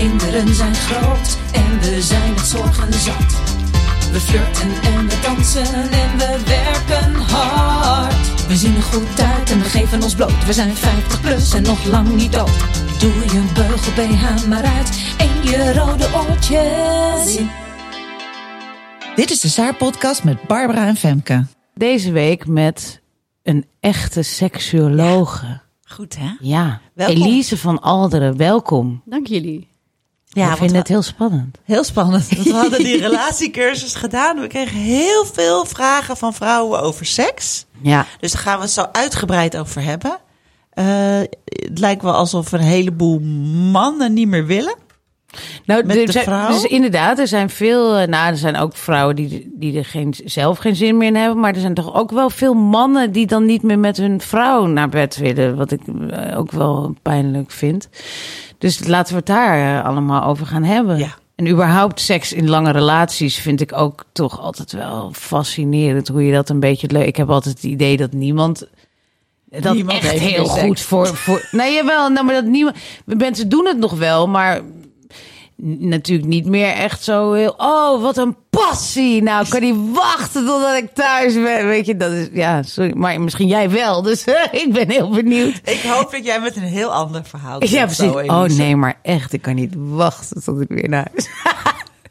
Kinderen zijn groot en we zijn het zorgen zat. We flirten en we dansen en we werken hard. We zien er goed uit en we geven ons bloot. We zijn 50 plus en nog lang niet dood. Doe je beugel BH maar uit en je rode oortjes. Dit is de Saar-podcast met Barbara en Femke. Deze week met een echte seksuologe. Goed, hè? Ja, Welkom. Elise van Alderen, welkom. Dank jullie. Ja, ik vind het heel spannend. Heel spannend. We hadden die relatiecursus gedaan. We kregen heel veel vragen van vrouwen over seks. Ja, Dus daar gaan we het zo uitgebreid over hebben. Eh, het lijkt wel alsof een heleboel mannen niet meer willen. nou, Met er de zijn, vrouw? dus inderdaad, er zijn veel, eh, nou, er zijn ook vrouwen die, die er geen, zelf geen zin meer in hebben, maar er zijn toch ook wel veel mannen die dan niet meer met hun vrouw naar bed willen, wat ik eh, ook wel pijnlijk vind. Dus laten we het daar eh, allemaal over gaan hebben. Ja. En überhaupt seks in lange relaties vind ik ook toch altijd wel fascinerend hoe je dat een beetje leuk. Ik heb altijd het idee dat niemand dat Niemand echt heel seks. goed voor voor. Nee, jawel, nou, maar dat niemand. Mensen doen het nog wel, maar natuurlijk niet meer echt zo heel. Oh, wat een passie! Nou, kan niet wachten totdat ik thuis ben. Weet je, dat is ja, sorry, maar misschien jij wel. Dus ik ben heel benieuwd. Ik hoop dat jij met een heel ander verhaal. Ja, precies. zo, Oh nee, maar echt, ik kan niet wachten tot ik weer naar huis.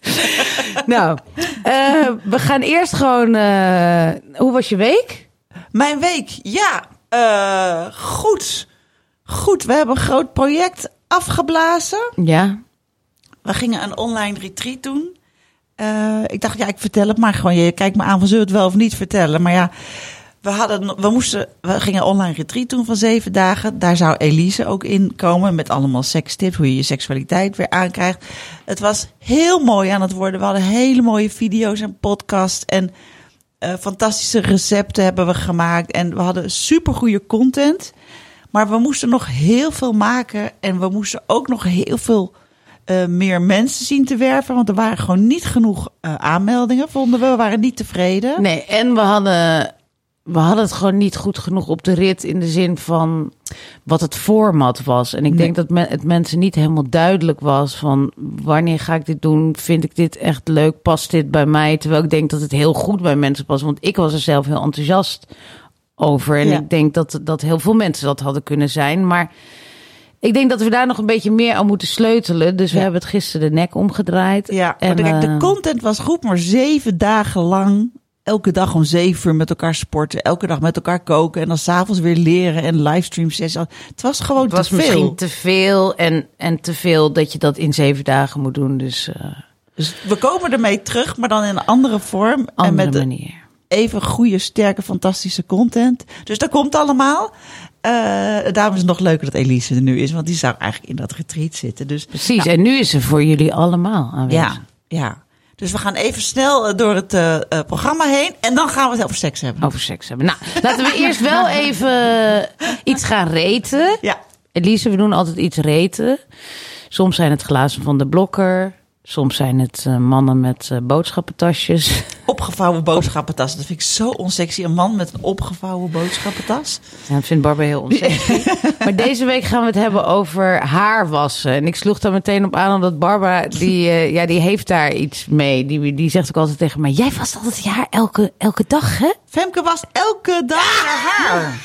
nou, eh, we gaan eerst gewoon. eh, hoe was je week? Mijn week, ja. eh, goed. Goed, we hebben een groot project afgeblazen. Ja. We gingen een online retreat doen. Eh, ik dacht, ja, ik vertel het maar gewoon. Je kijkt me aan van zullen we het wel of niet vertellen. Maar ja, we, hadden, we, moesten, we gingen een online retreat doen van zeven dagen. Daar zou Elise ook in komen met allemaal sekstips. Hoe je je seksualiteit weer aankrijgt. Het was heel mooi aan het worden. We hadden hele mooie video's en podcasts. En eh, fantastische recepten hebben we gemaakt. En we hadden supergoeie content. Maar we moesten nog heel veel maken. En we moesten ook nog heel veel eh, meer mensen zien te werven. Want er waren gewoon niet genoeg eh, aanmeldingen, vonden we. We waren niet tevreden. Nee, en we hadden, we hadden het gewoon niet goed genoeg op de rit in de zin van wat het format was. En ik Nee. denk dat men, het mensen niet helemaal duidelijk was van wanneer ga ik dit doen? Vind ik dit echt leuk? Past dit bij mij? Terwijl ik denk dat het heel goed bij mensen past. Want ik was er zelf heel enthousiast over. En Ja. ik denk dat, dat heel veel mensen dat hadden kunnen zijn. Maar ik denk dat we daar nog een beetje meer aan moeten sleutelen. Dus we Ja. hebben het gisteren de nek omgedraaid. Ja, En, maar de, eh, content was goed, maar zeven dagen lang. Elke dag om zeven uur met elkaar sporten. Elke dag met elkaar koken. En dan s'avonds weer leren en livestream sessies. Het was gewoon Het was te veel. misschien te veel en, en te veel dat je dat in zeven dagen moet doen. Dus uh, Dus we komen ermee terug, maar dan in een andere vorm. andere en met manier. even goede, sterke, fantastische content. Dus dat komt allemaal. Eh daarom is het nog leuker dat Elise er nu is, want die zou eigenlijk in dat retreat zitten. Dus Precies, en nu is ze voor jullie allemaal aanwezig. ja, ja. Dus we gaan even snel eh, door het eh, programma heen en dan gaan we het over seks hebben. Over seks hebben. Nou, laten we eerst wel even iets gaan reten. Ja, Elise, we doen altijd iets reten. Soms zijn het glazen van de blokker. Soms zijn het eh, mannen met eh, boodschappentasjes. opgevouwen boodschappentas. Dat vind ik zo onsexy. Een man met een opgevouwen boodschappentas. Ja, dat vindt Barbara heel onsexy. maar deze week gaan we het hebben over haarwassen. En ik sloeg daar meteen op aan, omdat Barbara, die, eh, ja, die heeft daar iets mee. Die, die zegt ook altijd tegen mij, jij wast altijd je haar elke, elke dag, hè? Femke was elke dag haar haar.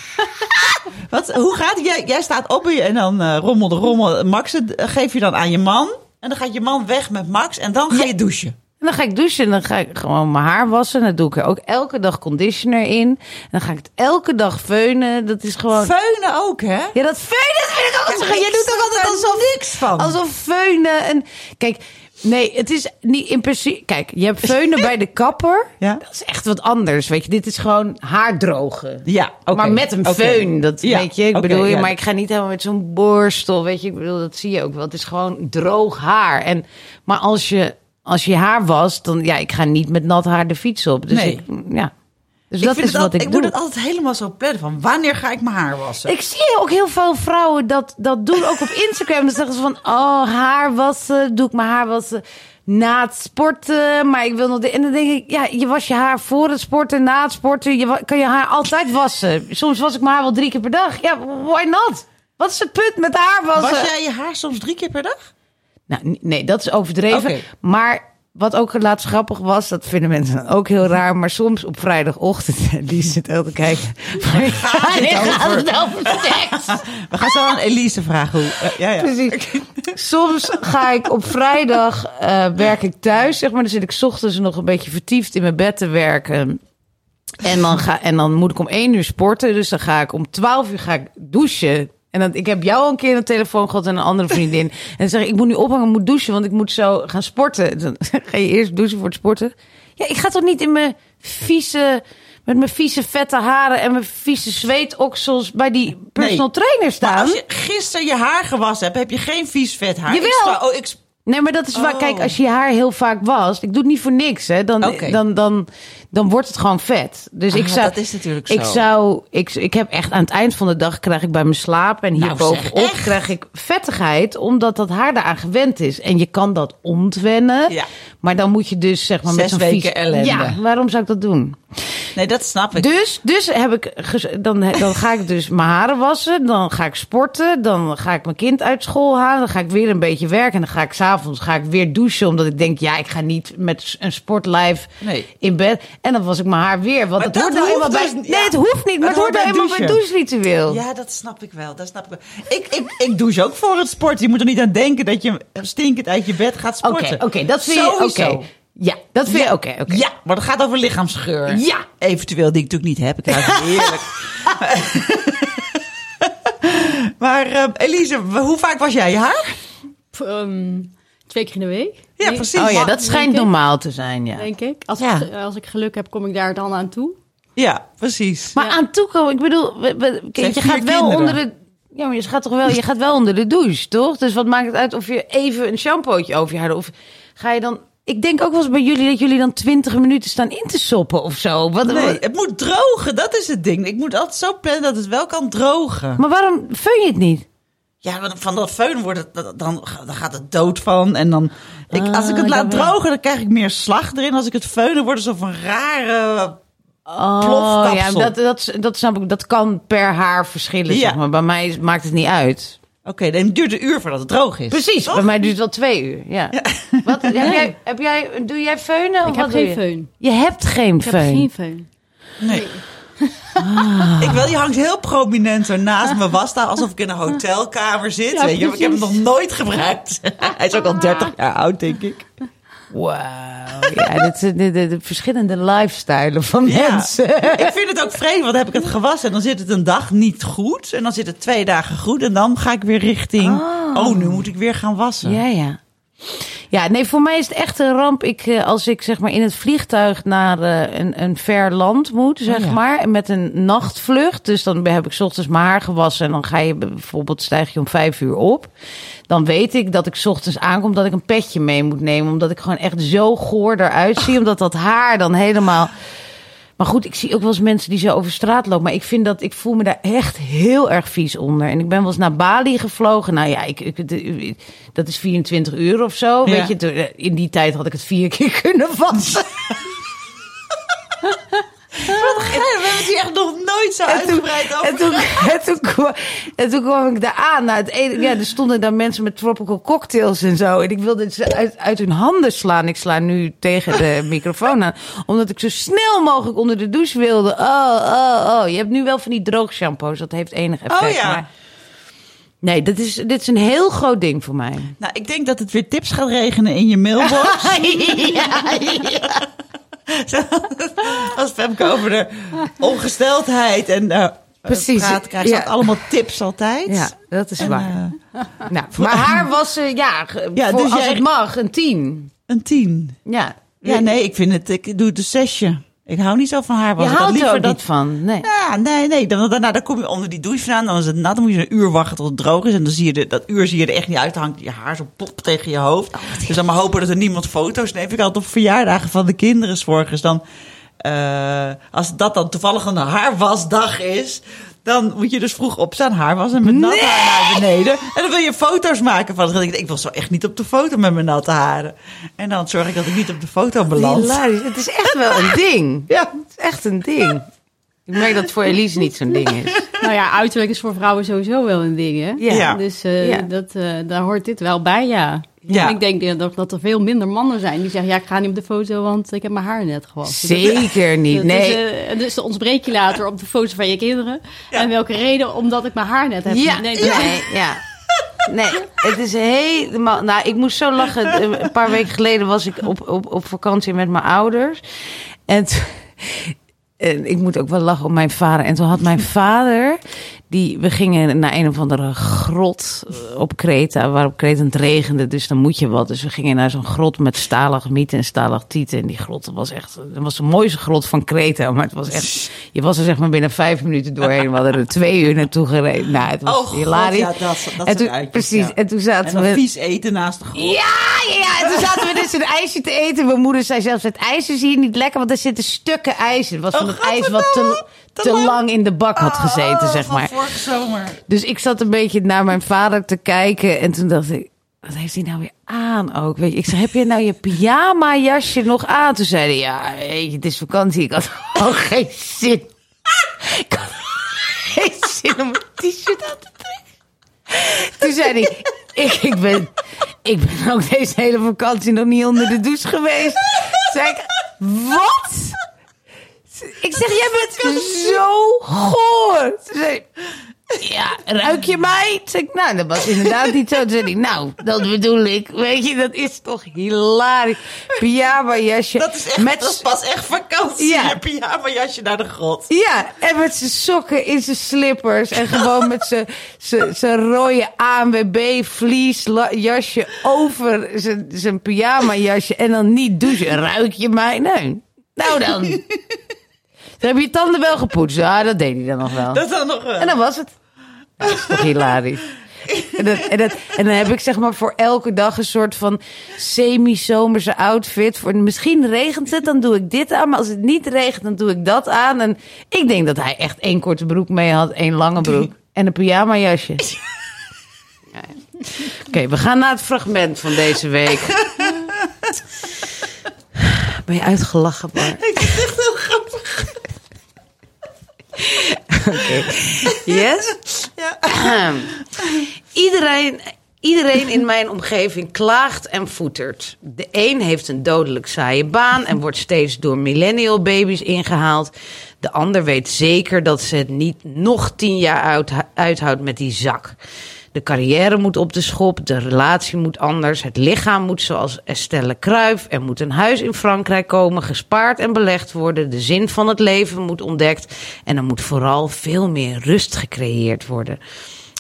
Wat, hoe gaat het? Jij, jij staat op en dan rommel de rommel. Max geef je dan aan je man. En dan gaat je man weg met Max en dan ga je douchen. En dan ga ik douchen en dan ga ik gewoon mijn haar wassen. En dan doe ik er ook elke dag conditioner in. En dan ga ik het elke dag feunen. Dat is gewoon... Feunen ook, hè? Ja, dat feunen dat vind ik ook altijd... Ja, Jij doet ook altijd alsof... niks van. Alsof feunen. En kijk, Nee, het is niet in principe. Kijk, je hebt feunen bij de kapper. Ja. Dat is echt wat anders. Weet je, dit is gewoon haar drogen. Ja, oké. Maar met een föhn, dat Ja, weet je. Ik bedoel, ja. maar ik ga niet helemaal met zo'n borstel, weet je. Ik bedoel, dat zie je ook wel. Het is gewoon droog haar. En, maar als je, als je haar was, dan ja, ik ga niet met nat haar de fiets op. Dus Nee. ik, ja. Dus Ik dat is wat al- ik, ik doe. moet het altijd helemaal zo plannen van wanneer ga ik mijn haar wassen? Ik zie ook heel veel vrouwen dat, dat doen, ook op Instagram. Dan zeggen ze van, oh, haar wassen, doe ik mijn haar wassen na het sporten. Maar ik wil nog... De... En dan denk ik, ja, je was je haar voor het sporten, na het sporten. Je kan je haar altijd wassen. Soms was ik mijn haar wel drie keer per dag. Ja, why not? Wat is het punt met haar wassen? Was jij je haar soms drie keer per dag? Nou, nee, dat is overdreven. Maar wat ook laatst grappig was, dat vinden mensen ook heel raar. Maar soms op vrijdagochtend, die zit ook te kijken. gaat dit gaat over? het over seks. We gaan zo aan Elise vragen hoe. eh, ja, ja. Precies. Soms ga ik op vrijdag eh, werk ik thuis, zeg maar. Dan zit ik 's ochtends nog een beetje vertiefd in mijn bed te werken. En dan, ga, en dan moet ik om één uur sporten. Dus dan ga ik om 12 uur ga ik douchen. En dan, ik heb jou al een keer aan de telefoon gehad en een andere vriendin. En dan zeg ik, ik moet nu ophangen, moet douchen, want ik moet zo gaan sporten. Dan ga je eerst douchen voor het sporten. Ja, ik ga toch niet in mijn vieze, met mijn vieze vette haren en mijn vieze zweetoksels bij die personal Nee. trainer Maar staan. als je gisteren je haar gewassen hebt, heb je geen vies vet haar. Jawel. Ik sta- oh, ik, Nee, maar dat is waar. Oh. Kijk, als je haar heel vaak wast, ik doe het niet voor niks, hè, dan, dan, dan, dan wordt het gewoon vet. Dus ik Ah, zou, dat is natuurlijk Ik zo. zou, ik, ik heb echt aan het eind van de dag krijg ik bij mijn slaap en hier Nou, krijg ik vettigheid, omdat dat haar daaraan gewend is. En je kan dat ontwennen, Ja. maar dan moet je dus zeg maar met zo'n weken vies- ellende. Ja, waarom zou ik dat doen? nee, dat snap ik. Dus, dus heb ik, dan, dan ga ik dus mijn haren wassen. Dan ga ik sporten. Dan ga ik mijn kind uit school halen. Dan ga ik weer een beetje werken. En dan ga ik s'avonds ga ik weer douchen. Omdat ik denk, ja, ik ga niet met een sportlijf Nee. in bed. En dan was ik mijn haar weer. Want Maar het dat hoort nou eenmaal hoeft bij. dus nee, het hoeft niet. Maar het, hoort nou eenmaal bij het doucheritueel. Ja, dat snap ik wel. Dat snap ik wel. Ik, ik, ik douche ook voor het sporten. Je moet er niet aan denken dat je stinkend uit je bed gaat Oké, sporten. oké, dat vind je oké. Ja, dat vind je Ja. oké. oké. Ja, maar het gaat over lichaamsgeur. Ja. Eventueel die ik natuurlijk niet heb. Ik het heerlijk. maar eh, Elise, hoe vaak was jij je haar? Ehm, twee keer in de week. Ja, precies. Oh ja, dat Denk schijnt ik. normaal te zijn, ja. Denk ik. Als, Ja. ik. als ik geluk heb, kom ik daar dan aan toe. Ja, precies. Maar Ja. aan toekomen, ik bedoel, we- we- je gaat wel kinderen. onder de. Ja, maar je gaat toch wel, je gaat wel onder de douche, toch? Dus wat maakt het uit of je even een shampootje over je haar doet? Of ga je dan. Ik denk ook wel eens bij jullie dat jullie dan 20 minuten staan in te soppen of zo. Wat, Nee, wat- het moet drogen, dat is het ding. Ik moet altijd zo plannen dat het wel kan drogen. maar waarom feun je het niet? Ja, want van dat föhn wordt het, dan, dan gaat het dood van. En dan, ik, als ik het Ah, laat drogen, dan krijg ik meer slag erin. Als ik het feunen, wordt het zo van rare... Oh, ja, dat, dat, dat snap ik. Dat kan per haar verschillen, Ja. zeg maar. Bij mij maakt het niet uit. Oké, dan duurt het een uur voordat het droog is. Precies, Toch? bij mij duurt het wel twee uur. Ja. Wat, heb jij, heb jij, doe jij feunen? of ik wat heb doe geen je? föhn. Je hebt geen Ik heb geen föhn. Nee. Ik wil, die hangt heel prominent zo naast me wasta, alsof ik in een hotelkamer zit. Ja, weet je? maar Ik heb hem nog nooit gebruikt. Hij is ook al 30 jaar oud, denk ik. Wauw. Ja, dit zijn de, de, de verschillende lifestylen van Ja. mensen. Ik vind het ook vreemd, want dan heb ik het gewassen en dan zit het een dag niet goed. En dan zit het twee dagen goed en dan ga ik weer richting... Oh, nu moet ik weer gaan wassen. Ja, ja. Ja, nee, voor mij is het echt een ramp. Ik, eh, als ik zeg maar in het vliegtuig naar eh, een, een ver land moet, zeg Oh ja. maar, met een nachtvlucht. Dus dan heb ik 's ochtends mijn haar gewassen en dan ga je bijvoorbeeld stijg je om vijf uur op. Dan weet ik dat ik 's ochtends aankom dat ik een petje mee moet nemen, omdat ik gewoon echt zo goor eruit zie, omdat dat haar dan helemaal. Maar goed, ik zie ook wel eens mensen die zo over straat lopen. Maar ik vind dat, ik voel me daar echt heel erg vies onder. En ik ben wel eens naar Bali gevlogen. Nou ja, ik, dat is 24 uur of zo. Ja. Weet je, in die tijd had ik het vier keer kunnen wassen. Wat geil, we hebben het hier echt nog nooit zo uitgebreid over En toen, en, toen kwam, en toen kwam ik daar aan. Nou, het ene, ja, er stonden daar mensen met tropical cocktails en zo. En ik wilde ze uit, uit hun handen slaan. Ik sla nu tegen de microfoon aan. Omdat ik zo snel mogelijk onder de douche wilde. Oh, oh, oh. Je hebt nu wel van die droogshampoos. Dat heeft enig effect. Oh ja. maar- nee, dit is, dit is een heel groot ding voor mij. Nou, ik denk dat het weer tips gaat regenen in je mailbox. Als Femke over de ongesteldheid en eh, Precies, praat, krijgt ja. ze allemaal tips altijd. Ja, dat is En, waar. eh, nou, maar haar was, eh, ja, Ja, voor, dus als jij- het mag, een tien. een tien. Ja. Ja, nee, ik vind het, ik doe het een zesje. Ik hou niet zo van haar. Je was. Ik had houdt er liever ook dat, niet van. Nee. Ja, nee, nee. Dan, daarna dan kom je onder die douche vandaan. Dan is het nat. Dan moet je een uur wachten tot het droog is. En dan zie je de, dat uur zie je er echt niet uit. Dan hangt je haar zo pop tegen je hoofd. dus dan maar hopen dat er niemand foto's neemt. Ik altijd op verjaardagen van de kinderen 's morgens. Dan, eh, als dat dan toevallig een haarwasdag is. Dan moet je dus vroeg opstaan, haar was en met nat haar naar beneden. En dan wil je foto's maken van het. Ik, ik wil zo echt niet op de foto met mijn natte haren. En dan zorg ik dat ik niet op de foto beland. Hilarisch. Het is echt wel een ding. Ja. Het is echt een ding. Ik merk dat het voor Elise niet zo'n ding is. Nou ja, uiterlijk is voor vrouwen sowieso wel een ding, hè? Ja. Ja. Dus eh, Ja. dat, eh, daar hoort dit wel bij, ja. Ja. Ik denk eh, dat, er veel minder mannen zijn die zeggen... ja, ik ga niet op de foto, want ik heb mijn haar net gewassen. Zeker niet. Dat Nee. is, eh, dus dan ontbreek je later op de foto's van je kinderen. En welke reden? Omdat ik mijn haar net heb. Ja, Nee, nee, dat- ja. Nee, het is helemaal... Nou, ik moest zo lachen. Een paar weken geleden was ik op, op, op vakantie met mijn ouders. En, en ik moet ook wel lachen om mijn vader. En toen had mijn vader... Die, we gingen naar een of andere grot eh, op Kreta, waar op Kreta het regende, dus dan moet je wat. Dus we gingen naar zo'n grot met stalagmieten en stalactieten. En die grot was echt, dat was de mooiste grot van Kreta, maar het was echt, je was er zeg maar binnen vijf minuten doorheen. We hadden er twee uur naartoe gereden. Nou, het was Oh, hilarisch. ja, dat- dat en soort toen, uitjes, precies, ja. en toen zaten En we... vies eten naast de grond. Ja, ja, ja. En toen zaten we dus een ijsje te eten. Mijn moeder zei zelfs, het ijs is hier niet lekker, want er zitten stukken ijs in. Het was van Oh, het ijs wat te, te te lang. lang in de bak had gezeten, Oh, zeg maar. vorige zomer. Dus ik zat een beetje naar mijn vader te kijken. En toen dacht ik, wat heeft hij nou weer aan ook? Weet je, ik zei, heb je nou je pyjama jasje nog aan? Toen zei hij, ja, weet je, het is vakantie. Ik had gewoon geen zin. Ik had geen zin om een t-shirt aan te trekken. Toen zei hij, ik, ik, ben, ik ben ook deze hele vakantie nog niet onder de douche geweest. Toen zei ik, wat? Ik zeg, jij bent zo goor. Toen zei ja, ruik je mij? Ik, nou, dat was inderdaad niet zo. Toen zei nou, dat bedoel ik. Weet je, dat is toch hilarisch. Pyjama jasje. Dat is, echt, met dat is pas echt vakantie. Ja. Pyjama jasje naar de grot. ja, en met zijn sokken in zijn slippers. En gewoon met zijn- zijn zijn rode ANWB vlies jasje over zijn, zijn pyjama jasje. En dan niet douchen. Ruik je mij? Nee. Nou dan. Dan heb je je tanden wel gepoetst. Ja, dat deed hij dan nog wel. Dat dan nog wel. En dan was het. Ja, dat is toch hilarisch. En, dat, en, dat, en dan heb ik zeg maar voor elke dag een soort van semi-zomerse outfit. Voor, misschien regent het, dan doe ik dit aan. Maar als het niet regent, dan doe ik dat aan. En ik denk dat hij echt één korte broek mee had, één lange broek. En een pyjama jasje. Ja, ja. Oké, we gaan naar het fragment van deze week. Ben je uitgelachen, Bart? Ik vind het echt heel grappig. Yes? Ja. Iedereen, iedereen in mijn omgeving klaagt en voetert. De een heeft een dodelijk saaie baan en wordt steeds door millennial baby's ingehaald. De ander weet zeker dat ze het niet nog tien jaar uit, uithoudt met die zak. De carrière moet op de schop, de relatie moet anders, het lichaam moet zoals Estelle Kruif. Er moet een huis in Frankrijk komen, gespaard en belegd worden. De zin van het leven moet ontdekt en er moet vooral veel meer rust gecreëerd worden.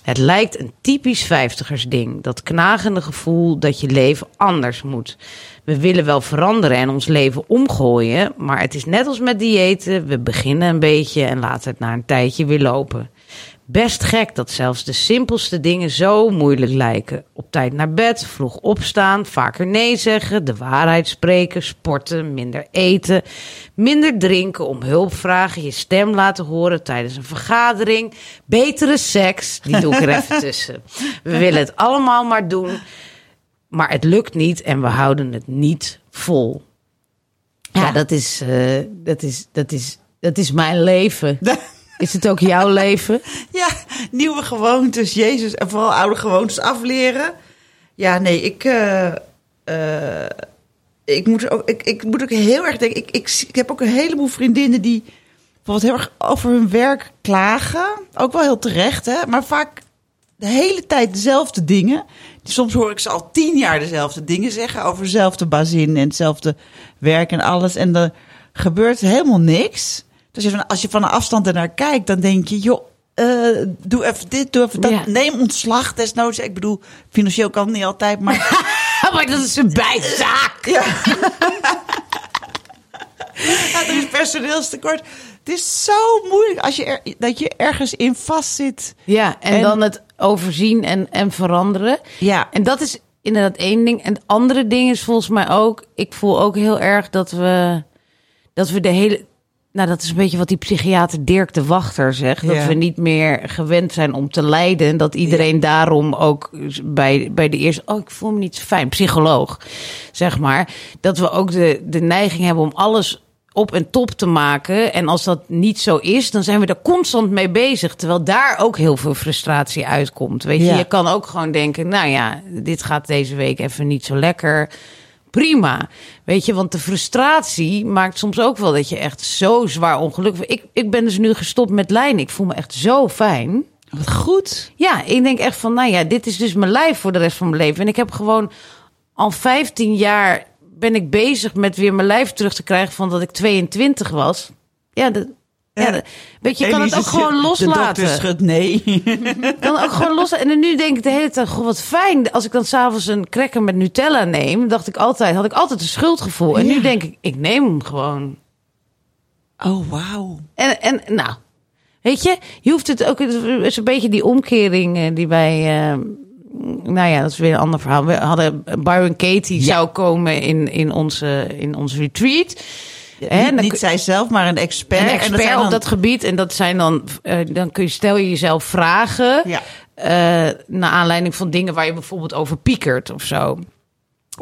Het lijkt een typisch vijftigersding, dat knagende gevoel dat je leven anders moet. We willen wel veranderen en ons leven omgooien, maar het is net als met diëten. We beginnen een beetje en laten het na een tijdje weer lopen. Best gek dat zelfs de simpelste dingen zo moeilijk lijken. Op tijd naar bed, vroeg opstaan, vaker nee zeggen, de waarheid spreken, sporten, minder eten, minder drinken, om hulp vragen, je stem laten horen tijdens een vergadering, betere seks, die doe ik er even tussen. We willen het allemaal maar doen, maar het lukt niet en we houden het niet vol. Ja, dat is, eh, dat is, dat is, dat is mijn leven. Is het ook jouw leven? Ja, nieuwe gewoontes, Jezus. En vooral oude gewoontes afleren. Ja, nee, ik... eh, eh, ik, moet ook, ik, ik moet ook heel erg denken... Ik, ik, ik heb ook een heleboel vriendinnen die... bijvoorbeeld heel erg over hun werk klagen. Ook wel heel terecht, hè. Maar vaak de hele tijd dezelfde dingen. Soms hoor ik ze al tien jaar dezelfde dingen zeggen... over dezelfde bazin en hetzelfde werk en alles. En er gebeurt helemaal niks... Dus als je van, een afstand ernaar kijkt, dan denk je, joh, eh, doe even dit, doe even dat. Ja. Neem ontslag desnoods. Ik bedoel, financieel kan het niet altijd, maar... maar dat is een bijzaak. Ja. Ja, er is personeelstekort. Het is zo moeilijk als je er, dat je ergens in vastzit. Ja, en, En- dan het overzien en, en veranderen. Ja. En dat is inderdaad één ding. En het andere ding is volgens mij ook... Ik voel ook heel erg dat we, dat we de hele... Nou, dat is een beetje wat die psychiater Dirk de Wachter zegt. Dat Ja. we niet meer gewend zijn om te lijden. En dat iedereen daarom ook bij, bij de eerste... Oh, ik voel me niet zo fijn. Psycholoog, zeg maar. Dat we ook de, de neiging hebben om alles op en top te maken. En als dat niet zo is, dan zijn we er constant mee bezig. Terwijl daar ook heel veel frustratie uitkomt. Weet je, Ja. je kan ook gewoon denken... Nou ja, dit gaat deze week even niet zo lekker prima. Weet je, want de frustratie maakt soms ook wel dat je echt zo zwaar ongelukkig bent. Ik, ik ben dus nu gestopt met lijnen. Ik voel me echt zo fijn. Wat goed. Ja, ik denk echt van, nou ja, dit is dus mijn lijf voor de rest van mijn leven. En ik heb gewoon al 15 jaar ben ik bezig met weer mijn lijf terug te krijgen van dat ik 22 was. Ja, dat, ja. Weet je, je kan het ook gewoon De loslaten. dokter schudt nee. kan ook gewoon los. En nu denk ik de hele tijd, goh, wat fijn. Als ik dan s'avonds een cracker met Nutella neem, dacht ik altijd, had ik altijd een schuldgevoel. En Ja. nu denk ik, ik neem hem gewoon. Oh, wauw. En, en nou, weet je, je hoeft het ook, het is een beetje die omkering eh, die wij, eh, nou ja, dat is weer een ander verhaal. We hadden Byron Katie zou komen in, in, onze, in ons retreat. Hè, niet niet kun- zij zelf, maar een expert. een En expert op dat gebied. En dat zijn dan, eh, dan kun je, stel je jezelf vragen. Ja. eh, naar aanleiding van dingen waar je bijvoorbeeld over piekert of zo.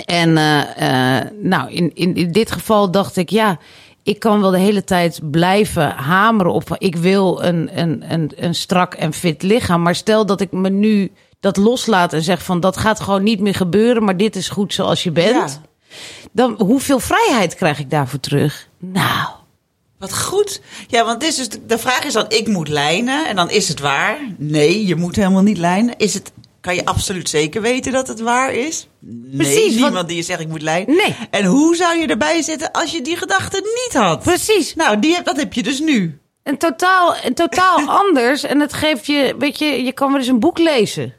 En eh, nou, in, in, in dit geval dacht ik, ja, ik kan wel de hele tijd blijven hameren op. Ik wil een, een, een, een strak en fit lichaam. Maar stel dat ik me nu dat loslaat en zeg van dat gaat gewoon niet meer gebeuren, maar dit is goed zoals je bent. Dan hoeveel vrijheid krijg ik daarvoor terug? Nou. Wat goed. Ja, want dit is dus de, de vraag is dan, ik moet lijnen. En dan is het waar. Nee, je moet helemaal niet lijnen. Is het, kan je absoluut zeker weten dat het waar is? Nee, Precies, niemand want- die je zegt, ik moet lijnen. Nee. En hoe zou je erbij zitten als je die gedachte niet had? Precies. Nou, die, heb- dat heb je dus nu. En totaal, en totaal anders. En het geeft je, weet je, je kan wel eens een boek lezen.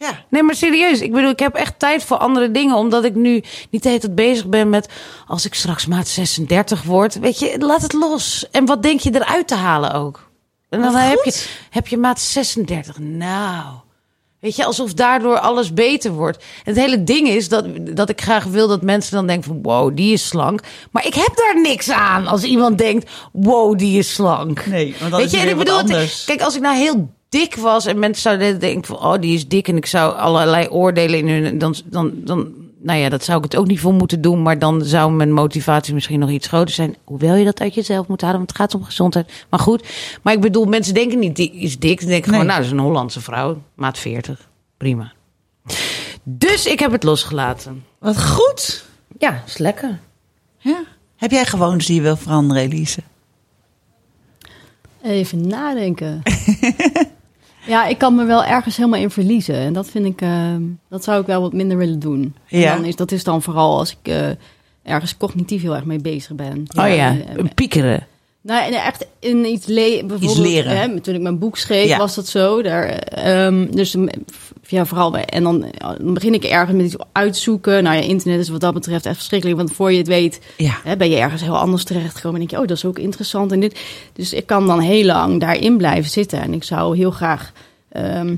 Ja. Nee, maar serieus. Ik bedoel, ik heb echt tijd voor andere dingen. Omdat ik nu niet de hele tijd bezig ben met... als ik straks maat 36 word. Weet je, laat het los. En wat denk je eruit te halen ook? En dan heb je, heb je maat 36. Nou... Weet je, alsof daardoor alles beter wordt. En het hele ding is dat, dat ik graag wil dat mensen dan denken van... wow, die is slank. Maar ik heb daar niks aan als iemand denkt... wow, die is slank. Nee, want dan is het en weer wat het- anders. Kijk, als ik nou heel dik was en mensen zouden denken van... oh, die is dik en ik zou allerlei oordelen in hun... dan, dan, dan, nou ja, dat zou ik het ook niet voor moeten doen... maar dan zou mijn motivatie misschien nog iets groter zijn. Hoewel je dat uit jezelf moet halen, want het gaat om gezondheid. Maar goed, maar ik bedoel, mensen denken niet, die is dik. Ze denken gewoon, nou, dat is een Hollandse vrouw, maat 40. Prima. Dus ik heb het losgelaten. Wat goed. Ja, is lekker. Ja. Heb jij gewoontes die je wil veranderen, Elise? Even nadenken. ja, ik kan me wel ergens helemaal in verliezen. En dat vind ik, eh, dat zou ik wel wat minder willen doen. En Ja. Dan is, dat is dan vooral als ik eh, ergens cognitief heel erg mee bezig ben. Oh ja, Eh, eh, piekeren. nou, en echt in iets, le bijvoorbeeld, leren. Hè, toen ik mijn boek schreef, Ja. was dat zo. Daar, ehm, dus ja, vooral bij. En dan, begin ik ergens met iets uitzoeken. Nou ja, internet is wat dat betreft echt verschrikkelijk. Want voor je het weet, Ja. hè, ben je ergens heel anders terechtgekomen. En denk je, oh, dat is ook interessant. En dit. Dus ik kan dan heel lang daarin blijven zitten. En ik zou heel graag ehm,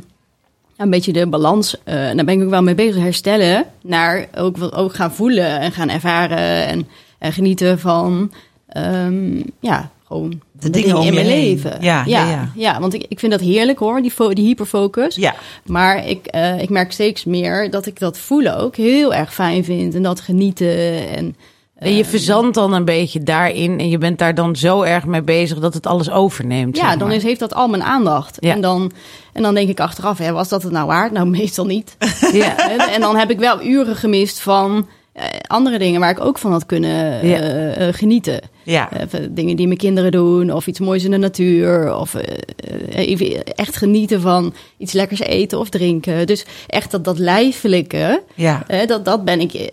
een beetje de balans, eh, daar ben ik ook wel mee bezig, herstellen. Naar ook, wat- ook gaan voelen en gaan ervaren en, en genieten van, ehm, ja, gewoon de, dingen om in mijn heen. leven. Ja, ja, ja, want ik, ik vind dat heerlijk hoor, die, die hyperfocus. Ja. Maar ik, eh, ik merk steeds meer dat ik dat voelen ook heel erg fijn vind. En dat genieten. En, En je verzandt dan een beetje daarin en je bent daar dan zo erg mee bezig dat het alles overneemt. ja, zeg dan is, heeft dat al mijn aandacht. Ja. En, dan, en dan denk ik achteraf, hè, was dat het nou waard? Nou, meestal niet. Ja. en, en dan heb ik wel uren gemist van eh, andere dingen waar ik ook van had kunnen eh, eh, genieten. Ja. Eh, van dingen die mijn kinderen doen, of iets moois in de natuur, of even echt genieten van iets lekkers eten of drinken. Dus echt dat, dat lijfelijke, Ja. dat, dat ben ik. eh,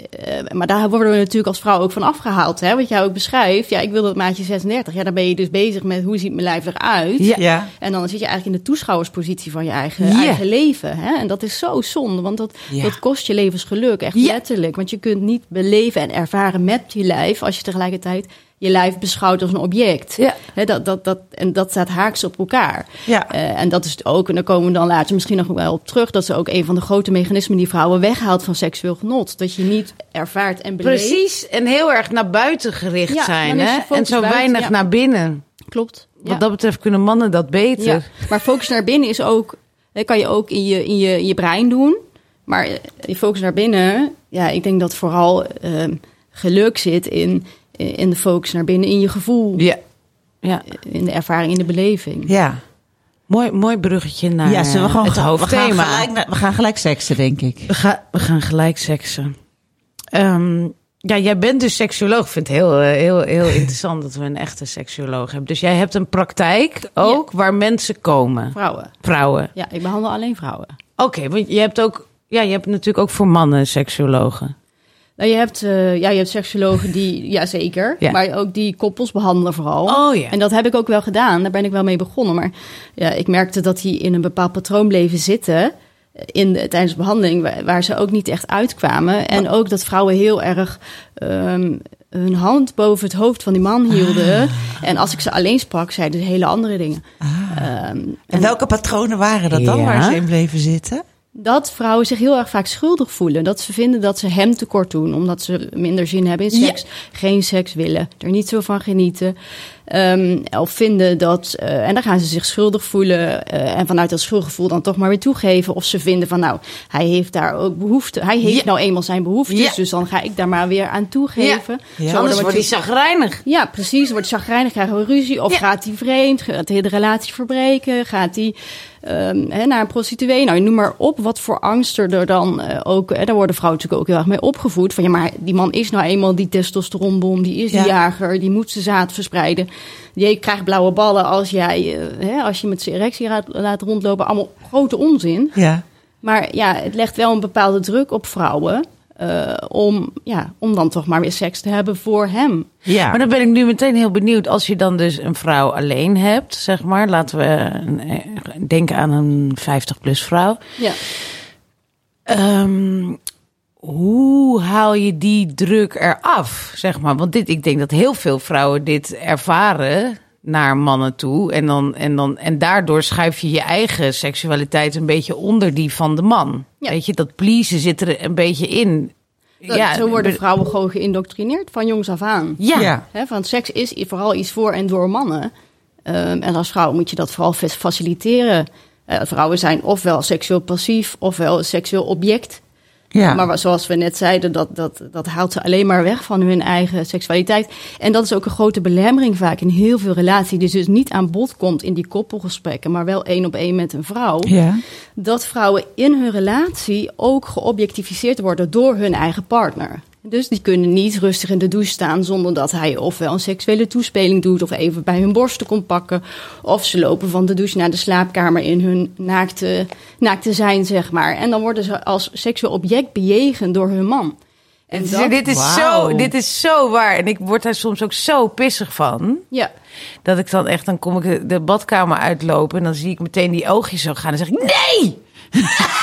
maar daar worden we natuurlijk als vrouw ook van afgehaald. Hè? Wat jij ook beschrijft, ja, ik wil dat maatje 36. Ja, dan ben je dus bezig met hoe ziet mijn lijf eruit. Ja. Ja. En dan zit je eigenlijk in de toeschouwerspositie van je eigen, Ja. eigen leven. Hè? En dat is zo zonde, want dat, Ja. dat kost je levensgeluk, echt Ja. letterlijk. Want je kunt niet beleven en ervaren met je lijf als je tegelijkertijd je lijf beschouwt als een object. Ja. Dat, dat, dat, en dat staat haaks op elkaar. Ja. Eh, en dat is ook, en daar komen we dan later misschien nog wel op terug, dat is ook een van de grote mechanismen die vrouwen weghaalt van seksueel genot. Dat je niet ervaart en beleeft. Precies, en heel erg naar buiten gericht Ja, zijn. Hè? je En zo buiten, weinig ja. naar binnen. Klopt. Wat Ja. dat betreft kunnen mannen dat beter. Maar focus naar binnen is ook, kan je ook in je, in je, in je brein doen. Maar eh, die focus naar binnen, ja, ik denk dat vooral ehm, geluk zit in, in de focus naar binnen, in je gevoel, Ja. ja. in de ervaring, in de beleving. Ja. Mooi, mooi bruggetje naar ja, zullen we gewoon het gaan- we gaan, hoofdthema. gelijk, naar- we gaan gelijk seksen, denk ik. We, gaan, we gaan gelijk seksen. Ehm, ja, jij bent dus seksuoloog. Ik vind het heel, eh, heel, heel interessant dat we een echte seksuoloog hebben. Dus jij hebt een praktijk ook waar mensen komen. Vrouwen. Vrouwen. Ja, ik behandel alleen vrouwen. Oké, want je hebt ook... Ja, je hebt natuurlijk ook voor mannen seksuologen. Nou, je hebt, eh, ja, je hebt seksuologen die, ja zeker, Ja. maar ook die koppels behandelen vooral. Oh ja. En dat heb ik ook wel gedaan, daar ben ik wel mee begonnen. Maar ja, ik merkte dat die in een bepaald patroon bleven zitten eh, in de, tijdens de behandeling, waar, waar ze ook niet echt uitkwamen. En ook dat vrouwen heel erg ehm, hun hand boven het hoofd van die man hielden. Ah. En als ik ze alleen sprak, zeiden ze hele andere dingen. Ehm, En welke patronen waren dat dan Ja. waar ze in bleven zitten? Dat vrouwen zich heel erg vaak schuldig voelen. Dat ze vinden dat ze hem tekort doen, omdat ze minder zin hebben in seks, geen seks willen, er niet zo van genieten. Ehm, of vinden dat, eh, en dan gaan ze zich schuldig voelen eh, en vanuit dat schuldgevoel dan toch maar weer toegeven. Of ze vinden van, nou, hij heeft daar ook behoefte, hij heeft Ja. nou eenmaal zijn behoeftes, Ja. dus dan ga ik daar maar weer aan toegeven. Ja. Zo Anders dan wordt hij zagrijnig. ja, precies. Wordt chagrijnig, krijgen we ruzie. Of gaat hij vreemd? Gaat hij de relatie verbreken? Gaat hij hè, naar een prostituee? Nou, noem maar op wat voor angsten er dan eh, ook... Hè, daar worden vrouwen natuurlijk ook heel erg mee opgevoed. Van ja, maar die man is nou eenmaal die testosteronbom. Die is die Ja. jager. Die moet zijn zaad verspreiden. Je krijgt blauwe ballen als, jij, eh, hè, als je met zijn erectie laat, laat rondlopen. Allemaal grote onzin. Ja. Maar ja, het legt wel een bepaalde druk op vrouwen... eh, om, ja, om dan toch maar weer seks te hebben voor hem. Ja. Maar dan ben ik nu meteen heel benieuwd. Als je dan dus een vrouw alleen hebt, zeg maar. Laten we eh, denken aan een 50-plus vrouw. Ja. Ehm, hoe haal je die druk eraf, zeg maar? Want dit, ik denk dat heel veel vrouwen dit ervaren naar mannen toe. En, dan, en, dan, en daardoor schuif je je eigen seksualiteit een beetje onder die van de man. Ja. Weet je, dat pleasen zit er een beetje in. Dat- zo worden vrouwen gewoon geïndoctrineerd van jongs af aan. Ja, Ja. Hè, van seks is vooral iets voor en door mannen. Ehm, en als vrouw moet je dat vooral fa- faciliteren. Eh, vrouwen zijn ofwel seksueel passief, ofwel een seksueel object. Ja. Maar zoals we net zeiden, dat, dat, dat haalt ze alleen maar weg van hun eigen seksualiteit. En dat is ook een grote belemmering vaak in heel veel relaties. Die dus niet aan bod komt in die koppelgesprekken, maar wel één op één met een vrouw ja. dat vrouwen in hun relatie ook geobjectificeerd worden door hun eigen partner. Dus die kunnen niet rustig in de douche staan zonder dat hij ofwel een seksuele toespeling doet of even bij hun borsten komt pakken. Of ze lopen van de douche naar de slaapkamer in hun naakte, naakte zijn, zeg maar. En dan worden ze als seksueel object bejegend door hun man. En Dit is- dat, dit, is Wauw. zo, dit is zo waar. En ik word daar soms ook zo pissig van. ja, Dat ik dan echt, dan kom ik de- de badkamer uitlopen en dan zie ik meteen die oogjes zo gaan. En dan zeg ik, nee!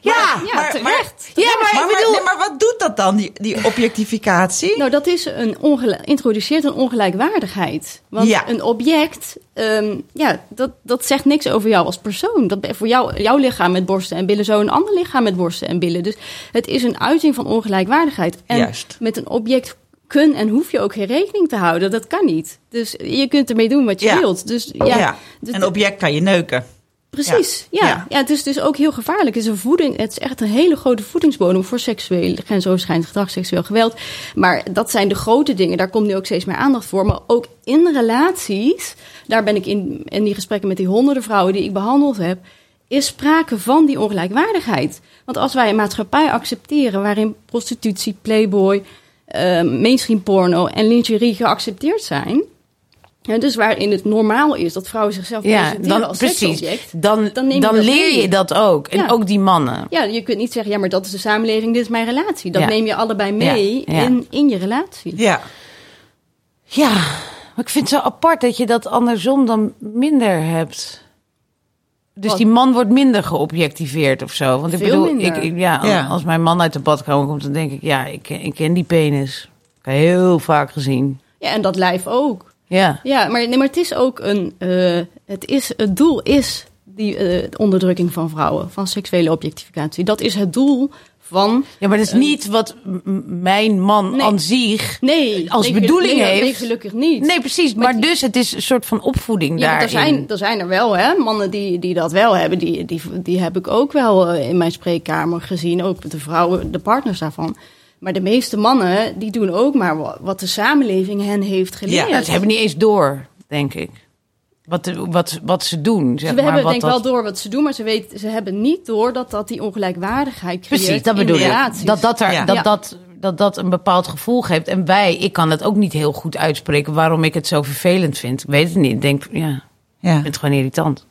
ja, ja. ja, terecht. Ja, maar, Maar, ik bedoel... nee, maar wat doet dat dan, die, die objectificatie? Nou, dat is een introduceert een ongelijkwaardigheid. Want Ja. een object, ehm, ja, dat, dat zegt niks over jou als persoon. Dat voor jou, jouw lichaam met borsten en billen, zo een ander lichaam met borsten en billen. Dus het is een uiting van ongelijkwaardigheid. En Juist. met een object kun en hoef je ook geen rekening te houden. Dat kan niet. Dus je kunt ermee doen wat je Ja. wilt. Dus ja, ja. dus- Een object kan je neuken. Precies, Ja. ja. Het is dus ook heel gevaarlijk. Het is, een voeding, het is echt een hele grote voedingsbodem voor seksueel, grensoverschrijdend gedrag, seksueel geweld. Maar dat zijn de grote dingen, daar komt nu ook steeds meer aandacht voor. Maar ook in relaties, daar ben ik in, in die gesprekken met die honderden vrouwen die ik behandeld heb, is sprake van die ongelijkwaardigheid. Want als wij een maatschappij accepteren waarin prostitutie, playboy, eh, mainstream porno en lingerie geaccepteerd zijn. Ja, dus waarin het normaal is dat vrouwen zichzelf Ja, presenteren dan, als precies. seksobject. Dan, Dan dan, neem je dat leer mee. je dat ook. En Ja. ook die mannen. Ja, je kunt niet zeggen, ja, maar dat is de samenleving, dit is mijn relatie. Dat Ja. neem je allebei mee Ja, ja. In, in je relatie. Ja. Ja, maar ik vind het zo apart dat je dat andersom dan minder hebt. Dus Wat? die man wordt minder geobjectiveerd of zo. Want ik bedoel, ik, ik- ja, Ja. als mijn man uit de badkamer komt, dan denk ik, ja, ik, ken- ik ken die penis. Ik heb heel vaak gezien. Ja, en dat lijf ook. Ja. Ja, maar, nee, maar het is ook een. eh, het, is, het doel is die eh, onderdrukking van vrouwen, van seksuele objectificatie. Dat is het doel van. ja, maar dat is niet wat mijn man Nee. aan zich Nee, als nee, bedoeling nee, heeft. Nee, gelukkig niet. Nee, precies. Maar Maar, die- dus het is een soort van opvoeding Ja, daarin. er zijn, er zijn er wel, hè? Mannen die, die dat wel hebben, die, die, die heb ik ook wel eh, in mijn spreekkamer gezien. Ook de vrouwen, de partners daarvan. Maar de meeste mannen, die doen ook maar wa- wat de samenleving hen heeft geleerd. Ja, ze hebben niet eens door, denk ik. Wat, wat, wat ze doen, zeg Ze maar. hebben wat denk ik dat- wel door wat ze doen, maar ze, weten, ze hebben niet door dat dat die ongelijkwaardigheid creëert Precies, dat bedoel ik. Dat dat, er, Ja. dat, dat, dat dat een bepaald gevoel geeft. En wij, ik kan het ook niet heel goed uitspreken waarom ik het zo vervelend vind. Ik weet het niet. Ik denk, ja, ik Ja. vind het gewoon irritant.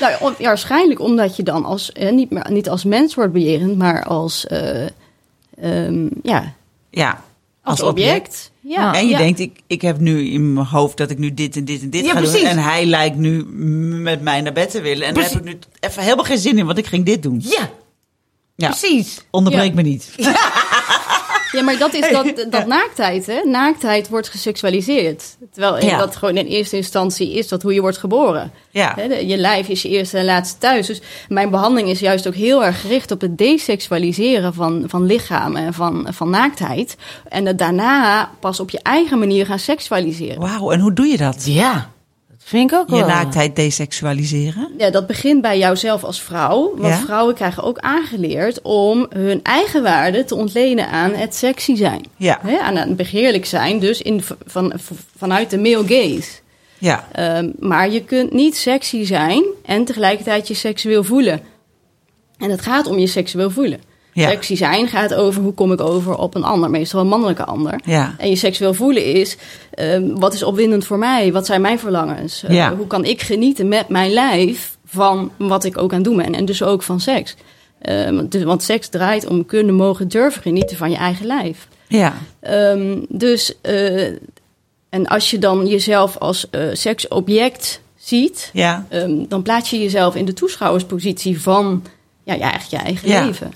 Nou, ja, waarschijnlijk omdat je dan als, eh, niet, meer, niet als mens wordt bejerend, maar als, eh, ehm, ja, ja. als, object. Ja. En je ja. denkt, ik, ik heb nu in mijn hoofd dat ik nu dit en dit en dit Ja, ga precies. doen. En hij lijkt nu met mij naar bed te willen. En daar heb ik nu even helemaal geen zin in, want ik ging dit doen. Ja, Ja. precies. Onderbreek me niet. Ja, maar dat is dat, dat naaktheid, hè? Naaktheid wordt geseksualiseerd. Terwijl Ja. dat gewoon in eerste instantie is dat hoe je wordt geboren. Ja. Hè, je lijf is je eerste en laatste thuis. Dus mijn behandeling is juist ook heel erg gericht op het deseksualiseren van, van lichamen en van, van naaktheid. En het daarna pas op je eigen manier gaan seksualiseren. Wauw, en hoe doe je dat? Ja, dat vind ik ook Je wel. naaktheid deseksualiseren? Ja, dat begint bij jouzelf als vrouw. Want Ja. vrouwen krijgen ook aangeleerd om hun eigen waarde te ontlenen aan het sexy zijn. Ja. Hè, aan het begeerlijk zijn, dus in, van, vanuit de male gaze. Ja. Ehm, maar je kunt niet sexy zijn en tegelijkertijd je seksueel voelen. En het gaat om je seksueel voelen. Ja. Sexy zijn gaat over hoe kom ik over op een ander, meestal een mannelijke ander. Ja. En je seksueel voelen is, ehm, wat is opwindend voor mij? Wat zijn mijn verlangens? Eh, Ja. Hoe kan ik genieten met mijn lijf van wat ik ook aan het doen ben? En dus ook van seks. Ehm, dus, want seks draait om kunnen, mogen, durven genieten van je eigen lijf. Ja. Ehm, dus, eh, en als je dan jezelf als eh, seksobject ziet, Ja. dan plaats je jezelf in de toeschouwerspositie van ja, ja, eigenlijk je eigen Ja. leven.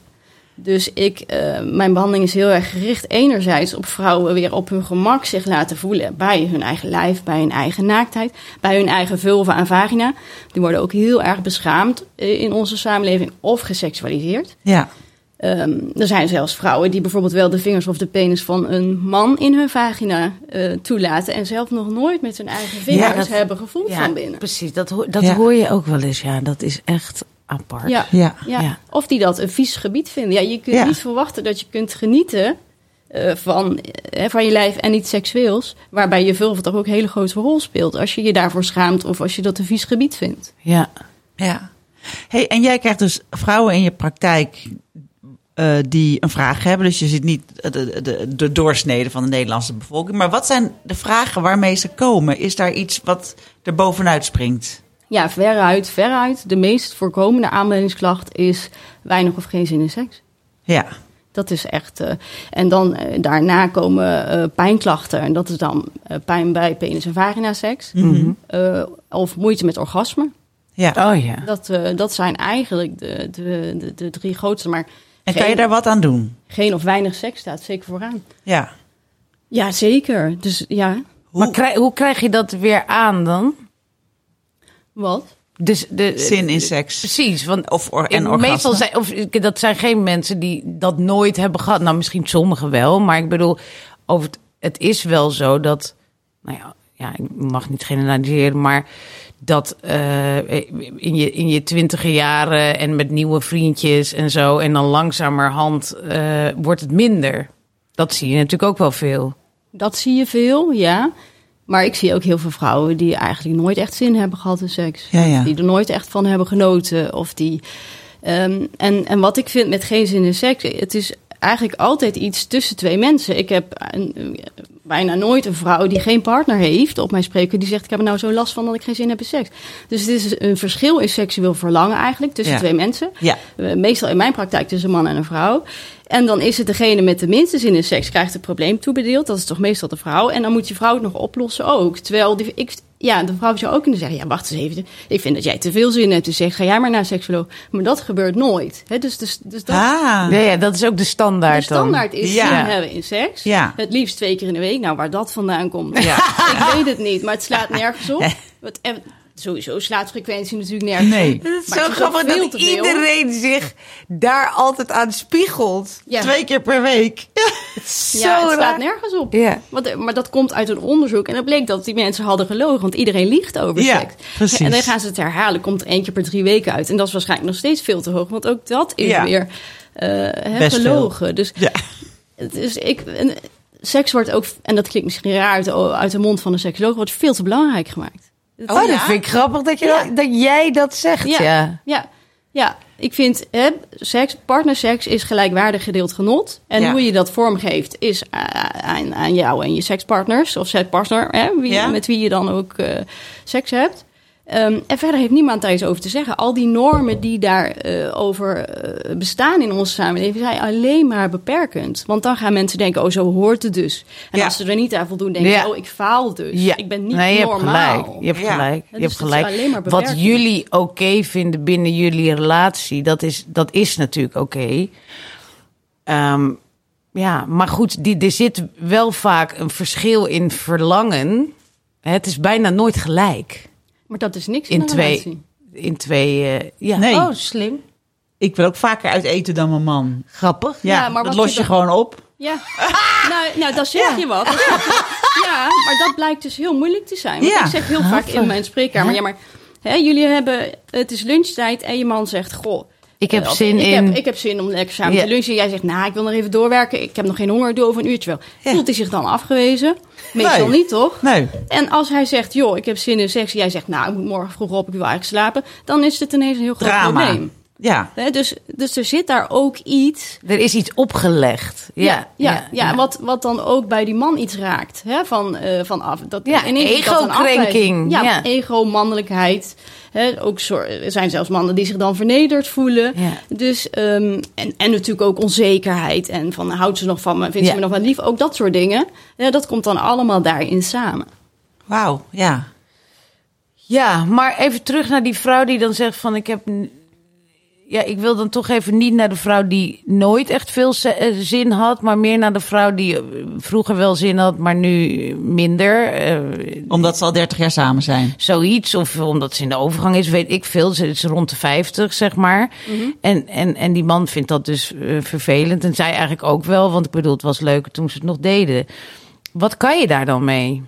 Dus ik, eh, mijn behandeling is heel erg gericht enerzijds op vrouwen weer op hun gemak zich laten voelen bij hun eigen lijf, bij hun eigen naaktheid, bij hun eigen vulva en vagina. Die worden ook heel erg beschaamd eh, in onze samenleving of geseksualiseerd. Ja. Ehm, er zijn zelfs vrouwen die bijvoorbeeld wel de vingers of de penis van een man in hun vagina eh, toelaten en zelf nog nooit met hun eigen vingers dat- hebben gevoeld Ja, van binnen. precies. Dat, dat Ja. hoor je ook wel eens. Ja, dat is echt apart. Ja, Ja. ja. Ja. Of die dat een vies gebied vinden. Ja, je kunt Ja. niet verwachten dat je kunt genieten eh, van, eh, van je lijf en iets seksueels, waarbij je vulva toch ook een hele grote rol speelt als je je daarvoor schaamt of als je dat een vies gebied vindt. ja. Ja. Hey, en jij krijgt dus vrouwen in je praktijk eh, die een vraag hebben. Dus je ziet niet de, de, de, de doorsnede van de Nederlandse bevolking. Maar wat zijn de vragen waarmee ze komen? Is daar iets wat er bovenuit springt? Ja, veruit, veruit. De meest voorkomende aanmeldingsklacht is weinig of geen zin in seks. Ja. Dat is echt. eh, en dan eh, daarna komen eh, pijnklachten. En dat is dan eh, pijn bij penis- en vaginaseks. Mhm. Eh, of moeite met orgasme. ja. Oh ja. Dat, eh, dat zijn eigenlijk de, de, de, de drie grootste. Maar En kan je daar wat aan doen? geen of weinig seks staat zeker vooraan. Ja. Ja, zeker. Dus ja, Maar krij- hoe krijg je dat weer aan dan? Wat? Dus de, Zin in seks. Precies, want Of or, en orgasme. meestal zijn, of, dat zijn geen mensen die dat nooit hebben gehad. Nou, misschien sommigen wel, maar ik bedoel, over het, het is wel zo dat, nou ja, ja, ik mag niet generaliseren, maar dat eh, in je in je twintige jaren en met nieuwe vriendjes en zo, en dan langzamerhand eh, wordt het minder. Dat zie je natuurlijk ook wel veel. Dat zie je veel, ja. Maar ik zie ook heel veel vrouwen die eigenlijk nooit echt zin hebben gehad in seks. Ja, ja. Die er nooit echt van hebben genoten. Of die, ehm, en, en wat ik vind met geen zin in seks, het is eigenlijk altijd iets tussen twee mensen. Ik heb een- bijna nooit een vrouw die geen partner heeft op mijn spreken die zegt: Ik heb er nou zo last van dat ik geen zin heb in seks. Dus het is een verschil in seksueel verlangen eigenlijk tussen Ja. twee mensen. Ja. Eh, Meestal in mijn praktijk tussen een man en een vrouw. En dan is het degene met de minste zin in seks krijgt het probleem toebedeeld. Dat is toch meestal de vrouw. En dan moet je vrouw het nog oplossen ook. Terwijl die, ik, ja, de vrouw zou ook kunnen zeggen: Ja, wacht eens even. Ik vind dat jij te veel zin hebt. Dus zeg, ga jij maar naar een seksoloog. Maar dat gebeurt nooit. Hè? Dus, dus, dus dat, Ah. Ja, ja, dat is ook de standaard, de standaard dan. is Ja. zin hebben in seks. Ja. Het liefst twee keer in de week. Nou, waar dat vandaan komt, Ja. ik weet het niet. Maar het slaat nergens op. Het, sowieso slaat frequentie natuurlijk nergens Nee. Het is Maar zo grappig dat iedereen zich daar altijd aan spiegelt. Ja. Twee keer per week. Zo Ja, het slaat raar. nergens op. Ja. Want, maar dat komt uit een onderzoek. En dat bleek dat die mensen hadden gelogen. Want iedereen liegt over Ja, seks. precies. En dan gaan ze het herhalen. Komt er één keer per drie weken uit. En dat is waarschijnlijk nog steeds veel te hoog. Want ook dat is Ja. weer eh, hè, Best gelogen. Dus, Ja. dus ik... en seks wordt ook... En dat klinkt misschien raar uit de, uit de mond van een seksoloog. Wordt veel te belangrijk gemaakt. Oh, ja? dat vind ik grappig dat, je Ja. dat, dat jij dat zegt, ja. Ja. Ja, ja. ik vind hè, seks, partnerseks is gelijkwaardig gedeeld genot. En hoe je dat vormgeeft is aan, aan jou en je sekspartners of sekspartner, hè, wie, met wie je dan ook eh, seks hebt. Ehm, en verder heeft niemand daar iets over te zeggen. Al die normen die daarover over eh, bestaan in onze samenleving zijn alleen maar beperkend. Want dan gaan mensen denken, oh zo hoort het dus. En Ja. als ze er niet aan voldoen, denken Ja. ze, oh ik faal dus. Ja. Ik ben niet nee, je normaal. Hebt gelijk. Je hebt gelijk. Je dus hebt gelijk. Wat jullie oké vinden binnen jullie relatie, dat is, dat is natuurlijk oké. Ehm, ja, maar goed, die, er zit wel vaak een verschil in verlangen. Het is bijna nooit gelijk. Maar dat is niks in, In een twee, relatie. in twee, eh, ja. Nee. Oh, slim. Ik wil ook vaker uit eten dan mijn man. Grappig. Ja, Ja, maar dat wat los je dan- gewoon op. Ja, nou, nou dan zeg je wat. Ja, maar dat blijkt dus heel moeilijk te zijn. Want Ja, ik zeg heel vaak in mijn spreekkamer... ja, maar hè, jullie hebben... Het is lunchtijd en je man zegt... Goh, Ik heb eh, zin ik in... Heb, ik heb zin om lekker samen Ja. te lunchen. Jij zegt, nou, ik wil nog even doorwerken. Ik heb nog geen honger, doe over een uurtje wel. Ja. Voelt hij zich dan afgewezen? Meestal Nee. niet, toch? Nee. En als hij zegt, joh, ik heb zin in seks... jij zegt, nou, ik moet morgen vroeg op, ik wil eigenlijk slapen... dan is het ineens een heel groot Drama. probleem. Ja. Dus, dus er zit daar ook iets... Er is iets opgelegd. Ja, ja, ja, Wat, wat dan ook bij die man iets raakt. Hè? Van, van af, dat, Ja, ego-krenking. Ja, Ja. ego, mannelijkheid. Hè? Ook er zijn zelfs mannen die zich dan vernederd voelen. Ja. Dus, ehm, en, en natuurlijk ook onzekerheid. En van, houdt ze nog van me, vindt Ja. ze me nog wel lief? Ook dat soort dingen. Ja, dat komt dan allemaal daarin samen. Wauw, ja. Ja, maar even terug naar die vrouw die dan zegt van ik heb... Ja, ik wil dan toch even niet naar de vrouw die nooit echt veel eh, zin had, maar meer naar de vrouw die eh, vroeger wel zin had, maar nu minder. Eh, Omdat ze al 30 jaar samen zijn. zoiets, of omdat ze in de overgang is, weet ik veel. Ze is rond de 50, zeg maar. en, en, en die man vindt dat dus vervelend. En zij eigenlijk ook wel, want ik bedoel, het was leuker toen ze het nog deden. Wat kan je daar dan mee?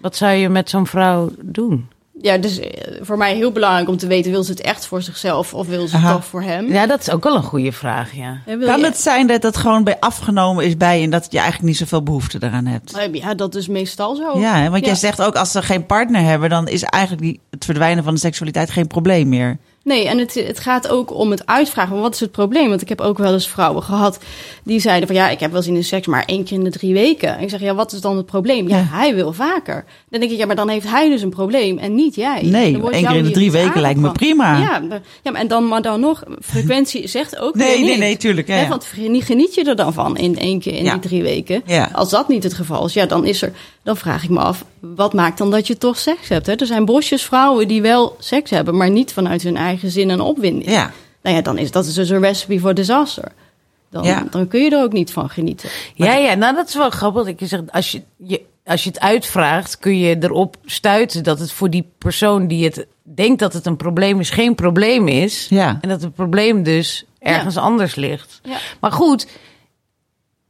Wat zou je met zo'n vrouw doen? Ja, dus eh, voor mij heel belangrijk om te weten... wil ze het echt voor zichzelf of wil ze het Aha. toch voor hem? Ja, dat is ook wel een goede vraag, ja. Kan je- het zijn dat het gewoon bij afgenomen is bij je en dat je eigenlijk niet zoveel behoefte eraan hebt? Ja, dat is meestal zo. Ja, want jij zegt ook als ze geen partner hebben, dan is eigenlijk die, het verdwijnen van de seksualiteit geen probleem meer. Nee, en het, het gaat ook om het uitvragen. van Wat is het probleem? Want ik heb ook wel eens vrouwen gehad die zeiden van ja, ik heb wel zin in seks, maar één keer in de drie weken. En ik zeg ja, wat is dan het probleem? Ja, Ja. hij wil vaker. Dan denk ik ja, maar dan heeft hij dus een probleem en niet jij. Nee, één keer in de drie weken lijkt me prima. Ja, ja, maar en dan, maar dan nog, frequentie zegt ook Nee, nee, nee, tuurlijk, ja, ja. Want geniet, geniet je er dan van in één keer in die drie weken? Als dat niet het geval is, ja, dan is er, dan vraag ik me af, wat maakt dan dat je toch seks hebt? Hè? Er zijn bosjes vrouwen die wel seks hebben, maar niet vanuit hun eigen zin en opwinding. Ja. Nou ja, dan is dat dus een recipe voor disaster. Dan, Ja. dan kun je er ook niet van genieten. Ja, ja, nou dat is wel grappig. Je zegt, als je, je, als je het uitvraagt, kun je erop stuiten dat het voor die persoon die het denkt dat het een probleem is, geen probleem is. Ja. En dat het probleem dus ergens anders ligt. Ja. Maar goed,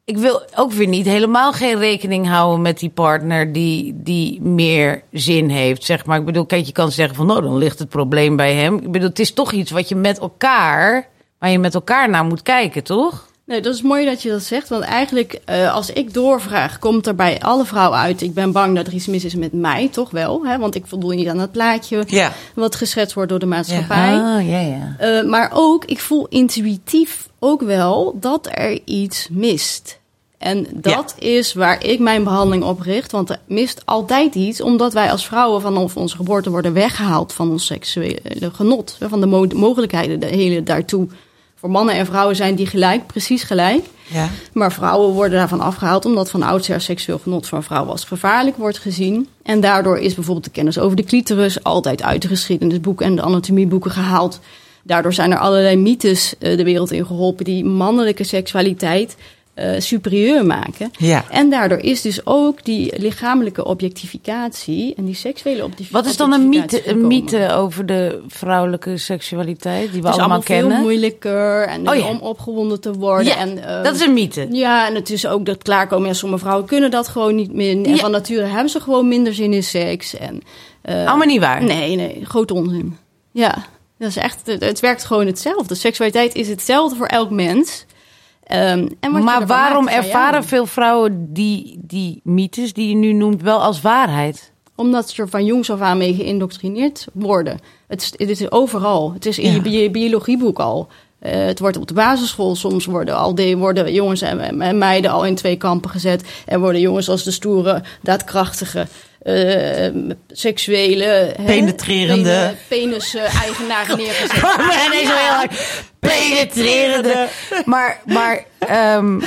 ik wil ook weer niet helemaal geen rekening houden met die partner die, die meer zin heeft. Zeg maar, ik bedoel, kijk, je kan zeggen van, nou, dan ligt het probleem bij hem. Ik bedoel, het is toch iets wat je met elkaar, waar je met elkaar naar moet kijken, toch? Nee, dat is mooi dat je dat zegt. Want eigenlijk, eh, als ik doorvraag, komt er bij alle vrouwen uit... ik ben bang dat er iets mis is met mij, toch wel. Hè? Want ik voldoe niet aan het plaatje Ja. wat geschetst wordt door de maatschappij. Ah, ja, ja. Eh, maar ook, ik voel intuïtief ook wel dat er iets mist. En dat is waar ik mijn behandeling op richt. Want er mist altijd iets, omdat wij als vrouwen vanaf onze geboorte worden weggehaald van ons seksuele genot. Van de mo- mogelijkheden de hele daartoe. Voor mannen en vrouwen zijn die gelijk, precies gelijk. Ja. Maar vrouwen worden daarvan afgehaald omdat van oudsher seksueel genot van vrouwen als gevaarlijk wordt gezien. En daardoor is bijvoorbeeld de kennis over de clitoris altijd uit de geschiedenisboeken en de anatomieboeken gehaald. Daardoor zijn er allerlei mythes eh, de wereld in geholpen die mannelijke seksualiteit eh, superieur maken. Ja. En daardoor is dus ook die lichamelijke objectificatie en die seksuele objectificatie. Wat is dan een mythe, een mythe over de vrouwelijke seksualiteit die we allemaal allemaal veel kennen? moeilijker en Oh eh, ja. om opgewonden te worden. Ja, en, ehm, dat is een mythe. Ja, en het is ook dat klaarkomen. Ja, sommige vrouwen kunnen dat gewoon niet meer. En Ja. van nature hebben ze gewoon minder zin in seks. En, eh, Allemaal niet waar. Nee, nee, groot onzin. Ja, dat is echt, het, het werkt gewoon hetzelfde. Seksualiteit is hetzelfde voor elk mens. Ehm, en Maar waarom maakt, ervaren veel vrouwen die, die mythes die je nu noemt wel als waarheid? Omdat ze er van jongs af aan mee geïndoctrineerd worden. Het, is- het is overal. Het is in Ja. je bi- biologieboek al. Eh, het wordt op de basisschool soms worden al de, worden jongens en, en meiden al in twee kampen gezet. En worden jongens als de stoere, daadkrachtige, eh, seksuele, hè, Penetrerende. penis-eigenaren neergezet. En is heel hard penetrerende. Maar, maar ehm,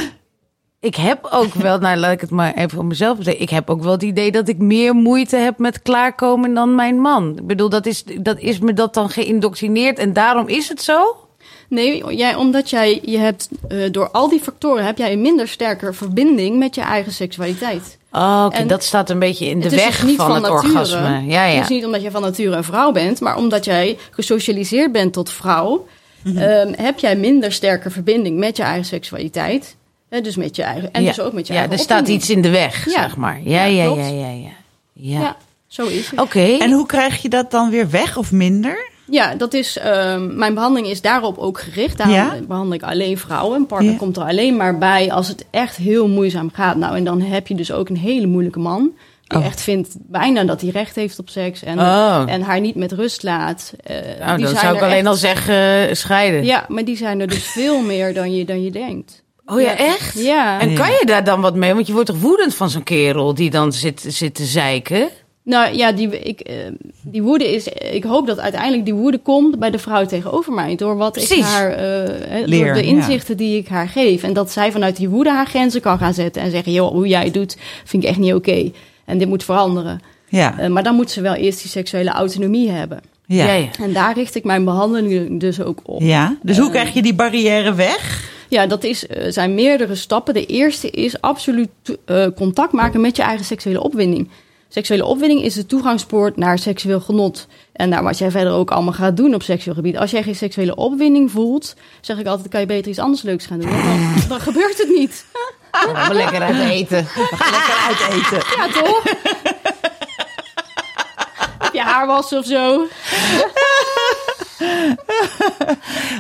ik heb ook wel, nou laat ik het maar even voor mezelf zeggen. Ik heb ook wel het idee dat ik meer moeite heb met klaarkomen dan mijn man. Ik bedoel, dat is, dat is me dat dan geïndoctrineerd en daarom is het zo? Nee, jij, omdat jij je hebt, eh, door al die factoren heb jij een minder sterke verbinding met je eigen seksualiteit. Oh, oké, En dat staat een beetje in de Het weg dus niet van, van het nature. orgasme. Ja, Het ja. is niet omdat je van nature een vrouw bent, maar omdat jij gesocialiseerd bent tot vrouw, Mhm. ehm, heb jij minder sterke verbinding met je eigen seksualiteit. Hè, dus met je eigen, en ja. dus ook met je ja, eigen er staat iets in de weg, Ja. zeg maar. Ja, Ja, ja, ja, ja, ja. Ja, Ja, zo is het. oké. En hoe krijg je dat dan weer weg of minder? Ja, dat is, ehm, mijn behandeling is daarop ook gericht. Daarom Ja? behandel ik alleen vrouwen. Een partner Ja. komt er alleen maar bij als het echt heel moeizaam gaat. Nou, en dan heb je dus ook een hele moeilijke man. Die Oh. echt vindt bijna dat hij recht heeft op seks. En, Oh. en haar niet met rust laat. Eh, Nou, die dan zijn zou ik alleen echt- al zeggen eh, scheiden. Ja, maar die zijn er dus veel meer dan je, dan je denkt. Oh ja, echt? Ja. En kan je daar dan wat mee? Want je wordt toch woedend van zo'n kerel die dan zit, zit te zeiken? Nou ja, die, ik, eh, die woede is. Ik hoop dat uiteindelijk die woede komt bij de vrouw tegenover mij. Door wat ik haar. eh, hè, Leer, door de inzichten die ik haar geef. En dat zij vanuit die woede haar grenzen kan gaan zetten. En zeggen: joh, hoe jij het doet, vind ik echt niet oké. En dit moet veranderen. Ja. Eh, maar dan moet ze wel eerst die seksuele autonomie hebben. Ja. ja. ja. ja. En daar richt ik mijn behandeling dus ook op. Dus hoe krijg je die barrière weg? Ja, dat is, eh, zijn meerdere stappen. De eerste is absoluut eh, contact maken met je eigen seksuele opwinding. Seksuele opwinding is de toegangspoort naar seksueel genot. En naar wat jij verder ook allemaal gaat doen op seksueel gebied. Als jij geen seksuele opwinding voelt, zeg ik altijd, kan je beter iets anders leuks gaan doen. Want dan, dan gebeurt het niet. Gaan we lekker uit eten. Lekker uiteten. Ja, toch? Heb je haar wassen of zo?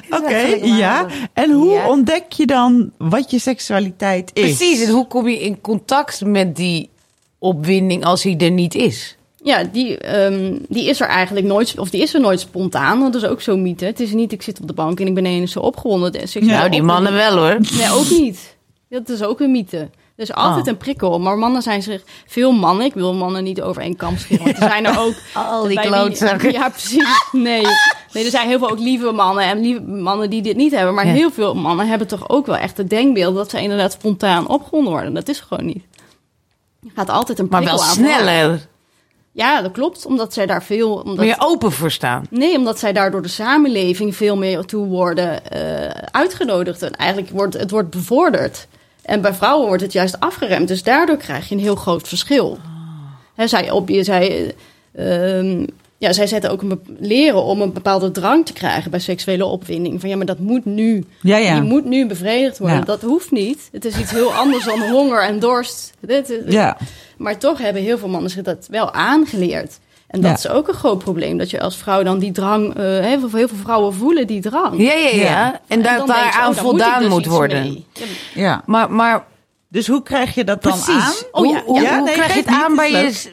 Oké, ja. En hoe Ja. ontdek je dan wat je seksualiteit is? Precies, en hoe kom je in contact met die opwinding als hij er niet is? Ja, die, ehm, die is er eigenlijk nooit, of die is er nooit spontaan. Dat is ook zo'n mythe. Het is niet, ik zit op de bank en ik ben ineens zo opgewonden. De seksuele nou, die opwinding- mannen wel hoor. Nee, ook niet. Dat is ook een mythe. Er is altijd Oh. een prikkel. Maar mannen zijn zich... Veel mannen, ik wil mannen niet over één kam scheren. Want er zijn er ook... Al die klootzakken. Ja, precies. Nee. nee, er zijn heel veel ook lieve mannen en lieve mannen die dit niet hebben. Maar Ja. heel veel mannen hebben toch ook wel echt het denkbeeld... dat ze inderdaad spontaan opgewonden worden. Dat is gewoon niet. Gaat altijd een Maar prikkel wel aan vooraf. sneller. Ja, dat klopt. Omdat zij daar veel... Omdat, je open voor staan. Nee, omdat zij daardoor de samenleving veel meer toe worden eh, uitgenodigd. En eigenlijk wordt het wordt bevorderd. En bij vrouwen wordt het juist afgeremd. Dus daardoor krijg je een heel groot verschil. Hè, zij, op, je, zij, eh, ehm, ja, zij zetten ook een leren om een bepaalde drang te krijgen bij seksuele opwinding. Van ja, maar dat moet nu. Ja, ja. Die moet nu bevredigd worden. Ja. Dat hoeft niet. Het is iets heel anders dan honger en dorst. Dit, Ja. maar toch hebben heel veel mannen zich dat wel aangeleerd. En dat Ja. is ook een groot probleem. Dat je als vrouw dan die drang... eh, heel, veel, heel veel vrouwen voelen die drang. Ja, ja, ja. Ja. En daar, daaraan oh, daar moet ik voldaan dus moet worden. Ja, Ja. Maar, maar Dus hoe krijg je dat dan precies. aan? Oh, ja, hoe hoe, ja. hoe Nee, krijg je het aan bij, je.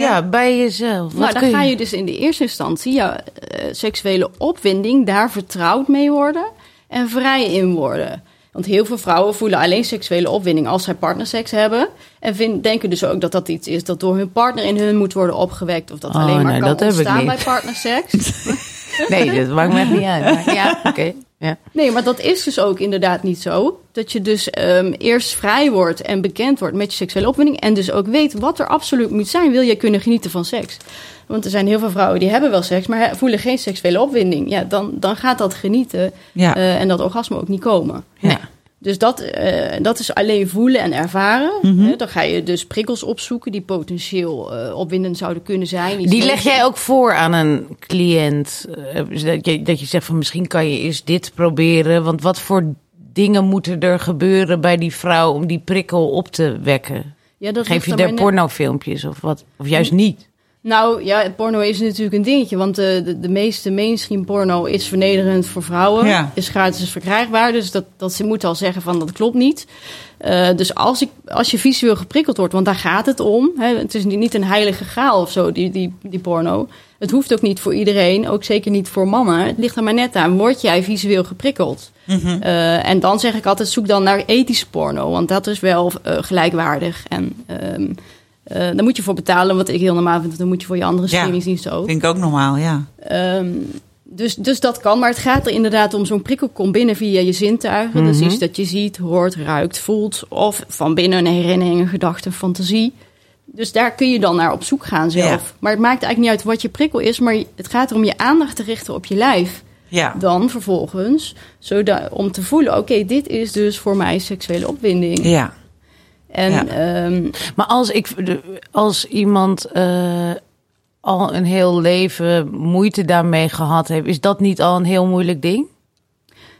Ja, bij jezelf? Nou, Wat dan kun ga je dus in de eerste instantie jouw eh, seksuele opwinding daar vertrouwd mee worden en vrij in worden. Want heel veel vrouwen voelen alleen seksuele opwinding als zij partnerseks hebben. En vind, denken dus ook dat dat iets is dat door hun partner in hun moet worden opgewekt. Of dat Oh, alleen maar nee, kan dat ontstaan bij partnerseks. Nee, dat maakt me echt niet uit. Maar ja, oké. Ja. Nee, maar dat is dus ook inderdaad niet zo. Dat je dus ehm, eerst vrij wordt en bekend wordt met je seksuele opwinding. En dus ook weet wat er absoluut moet zijn. Wil je kunnen genieten van seks? Want er zijn heel veel vrouwen die hebben wel seks, maar voelen geen seksuele opwinding. Ja, dan, dan gaat dat genieten Ja. eh, en dat orgasme ook niet komen. Nee. Dus dat, eh, dat is alleen voelen en ervaren. Mhm. Dan ga je dus prikkels opzoeken die potentieel eh, opwindend zouden kunnen zijn. Die leg jij ook voor aan een cliënt. dus dat, je, dat je zegt van misschien kan je eens dit proberen. Want wat voor dingen moeten er gebeuren bij die vrouw om die prikkel op te wekken? Ja, dat Geef je daar pornofilmpjes of wat? Of juist niet? Nou ja, porno is natuurlijk een dingetje. Want de, de, de meeste mainstream porno is vernederend voor vrouwen. Ja. Is gratis verkrijgbaar. Dus dat, dat ze moeten al zeggen van dat klopt niet. Eh, dus als, ik, als je visueel geprikkeld wordt, want daar gaat het om. Hè, het is niet een heilige graal of zo, die, die, die porno. Het hoeft ook niet voor iedereen, ook zeker niet voor mannen. Het ligt er maar net aan. Word jij visueel geprikkeld? Eh, en dan zeg ik altijd, zoek dan naar ethische porno. Want dat is wel eh, gelijkwaardig. En eh, daar moet je voor betalen, wat ik heel normaal vind. Dan moet je voor je andere Ja. streamingsdiensten ook. Vind ik ook normaal, ja. Ehm, dus, dus dat kan, maar het gaat er inderdaad om zo'n prikkel komt binnen via je zintuigen. Dus iets dat je ziet, hoort, ruikt, voelt. Of van binnen een herinnering, een gedachte, een fantasie. Dus daar kun je dan naar op zoek gaan zelf. Ja. Maar het maakt eigenlijk niet uit wat je prikkel is, maar het gaat erom je aandacht te richten op je lijf. Ja. Dan vervolgens, zodat, om te voelen, oké, dit is dus voor mij seksuele opwinding. Ja. En Ja. ehm, Maar als, ik, als iemand eh, al een heel leven moeite daarmee gehad heeft, is dat niet al een heel moeilijk ding?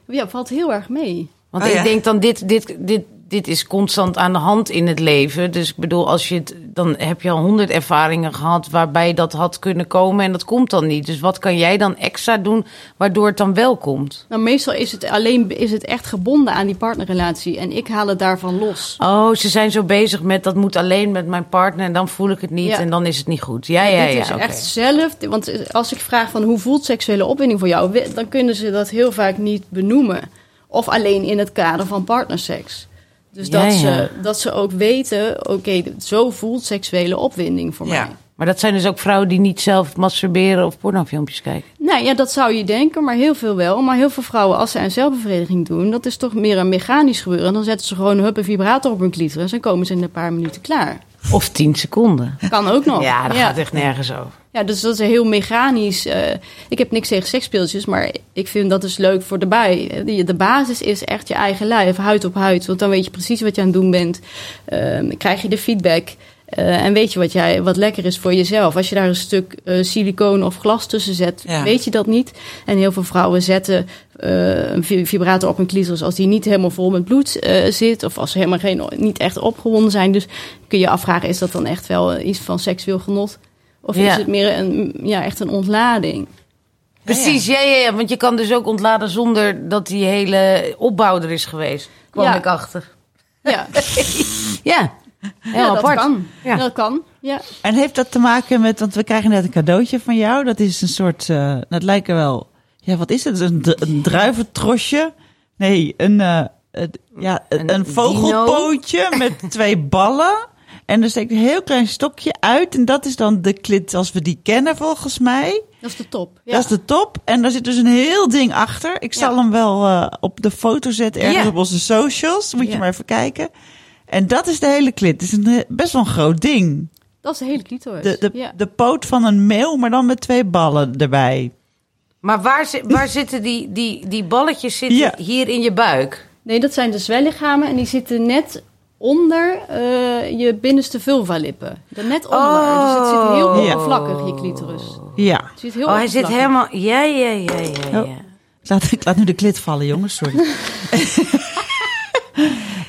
ja, valt heel erg mee. Want Oh, ik ja. denk dan, dit, dit, dit, dit is constant aan de hand in het leven. Dus ik bedoel, als je het, dan heb je al honderd ervaringen gehad waarbij dat had kunnen komen en dat komt dan niet. Dus wat kan jij dan extra doen waardoor het dan wel komt? Nou, meestal is het alleen is het echt gebonden aan die partnerrelatie. En ik haal het daarvan los. Oh, ze zijn zo bezig met dat moet alleen met mijn partner en dan voel ik het niet Ja. en dan is het niet goed. Ja, ja, Dit ja. is echt zelf. Want als ik vraag van hoe voelt seksuele opwinding voor jou, dan kunnen ze dat heel vaak niet benoemen. Of alleen in het kader van partnerseks. Dus Ja, dat, ja. Ze, dat ze ook weten, oké, zo voelt seksuele opwinding voor Ja. mij. Maar dat zijn dus ook vrouwen die niet zelf masturberen of pornofilmpjes kijken. Nou ja, dat zou je denken, maar heel veel wel. Maar heel veel vrouwen, als ze een zelfbevrediging doen, dat is toch meer een mechanisch gebeuren. En dan zetten ze gewoon een hup een vibrator op hun clitoris en komen ze in een paar minuten klaar. Of tien seconden. Kan ook nog. Ja, dat gaat echt nergens over. Ja, dus dat is heel mechanisch. eh, ik heb niks tegen seksspeeltjes, maar ik vind dat dus leuk voor erbij. De, de basis is echt je eigen lijf, huid op huid. Want dan weet je precies wat je aan het doen bent. Ehm, krijg je de feedback. eh, en weet je wat, jij, wat lekker is voor jezelf. Als je daar een stuk eh, silicoon of glas tussen zet, Ja. weet je dat niet. En heel veel vrouwen zetten eh, een vi- vibrator op hun clitoris als die niet helemaal vol met bloed zit. Of als ze helemaal geen, niet echt opgewonden zijn. Dus kun je je afvragen, is dat dan echt wel iets van seksueel genot? Of Ja. is het meer een, ja, echt een ontlading? Precies, ja, ja, ja. Want je kan dus ook ontladen zonder dat die hele opbouw er is geweest. Kwam Ja. ik achter. Ja, Ja, heel ja dat apart. kan. Ja. Dat kan, ja. En heeft dat te maken met, want we krijgen net een cadeautje van jou. Dat is een soort, eh dat lijkt er wel, ja wat is het? Een, dru- een druiventrosje? Nee, een, eh, ja, een, Een een vogelpootje met twee ballen. En er steekt een heel klein stokje uit. En dat is dan de klit als we die kennen volgens mij. Dat is de top. Ja. Dat is de top. En daar zit dus een heel ding achter. Ik zal Ja. hem wel eh, op de foto zetten ergens Ja. op onze socials. Moet je maar even kijken. En dat is de hele klit. Het is een, he- best wel een groot ding. Dat is de hele clitoris. De, de, ja. de poot van een meeuw, maar dan met twee ballen erbij. Maar waar, zi- waar zitten die, die, die balletjes zitten Ja. hier in je buik? Nee, dat zijn de zwellichamen en die zitten net onder eh, je binnenste vulvalippen. Er net onder. Dus het zit heel Ja. oppervlakkig, je clitoris. Ja. Het zit heel Oh, hij zit helemaal... Ja, ja, ja, ja, ja. Oh. Ik laat, ik laat nu de klit vallen, jongens. Sorry.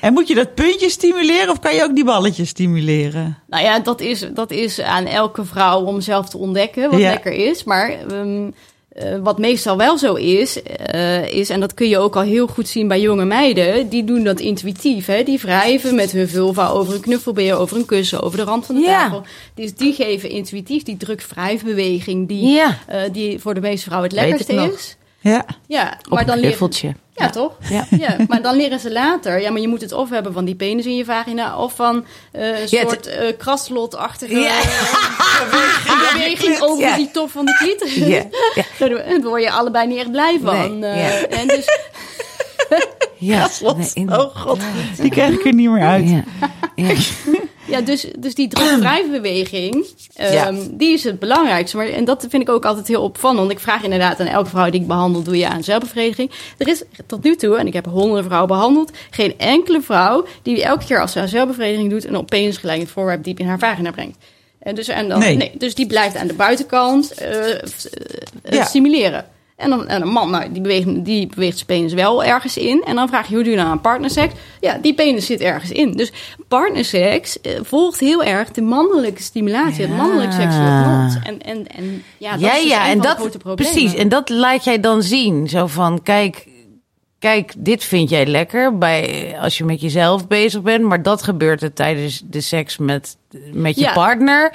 En moet je dat puntje stimuleren of kan je ook die balletjes stimuleren? Nou ja, dat is, dat is aan elke vrouw om zelf te ontdekken wat Ja. lekker is. Maar ehm, eh, wat meestal wel zo is, eh, is, en dat kun je ook al heel goed zien bij jonge meiden, die doen dat intuïtief. Hè? Die wrijven met hun vulva over een knuffelbeer, over een kussen, over de rand van de Ja. tafel. Dus die geven intuïtief die druk-wrijfbeweging die, Ja. eh, die voor de meeste vrouwen het lekkerste is. Ja. Ja, Op maar een dan leren, ja, toch? Ja. Ja, maar dan leren ze later. Ja, maar je moet het of hebben van die penis in je vagina... of van eh, een Ja, soort eh kraslotachtige Ja. eh, beweging over Ja. die top van de clitoris. Ja, ja. Daar word je allebei niet echt blij van. Nee, Eh, ja. en dus, Ja, slot. nee, in- oh god, die krijg ik er niet meer uit. Ja. Ja. ja, dus, dus die druk-wrijfbeweging, ehm, Ja. die is het belangrijkste. Maar, en dat vind ik ook altijd heel opvallend. Want ik vraag inderdaad aan elke vrouw die ik behandel, doe je aan zelfbevrediging? Er is tot nu toe, en ik heb honderden vrouwen behandeld, geen enkele vrouw die elke keer als ze aan zelfbevrediging doet, een opeens gelijk het voorwerp diep in haar vagina brengt. En dus, en dan, Nee. nee. dus die blijft aan de buitenkant Ja. stimuleren. En, dan, en een man, nou, die beweegt, die beweegt zijn penis wel ergens in. En dan vraag je, hoe doe je nou aan partnerseks? Ja, die penis zit ergens in. Dus partnerseks eh, volgt heel erg de mannelijke stimulatie, het mannelijk seksueel genot. En, en, en ja, dat ja, is dus ja, een en van de dat grote problemen. precies. En dat laat jij dan zien. Zo van, kijk, kijk, dit vind jij lekker bij als je met jezelf bezig bent, maar dat gebeurt er tijdens de seks met met je Ja. partner.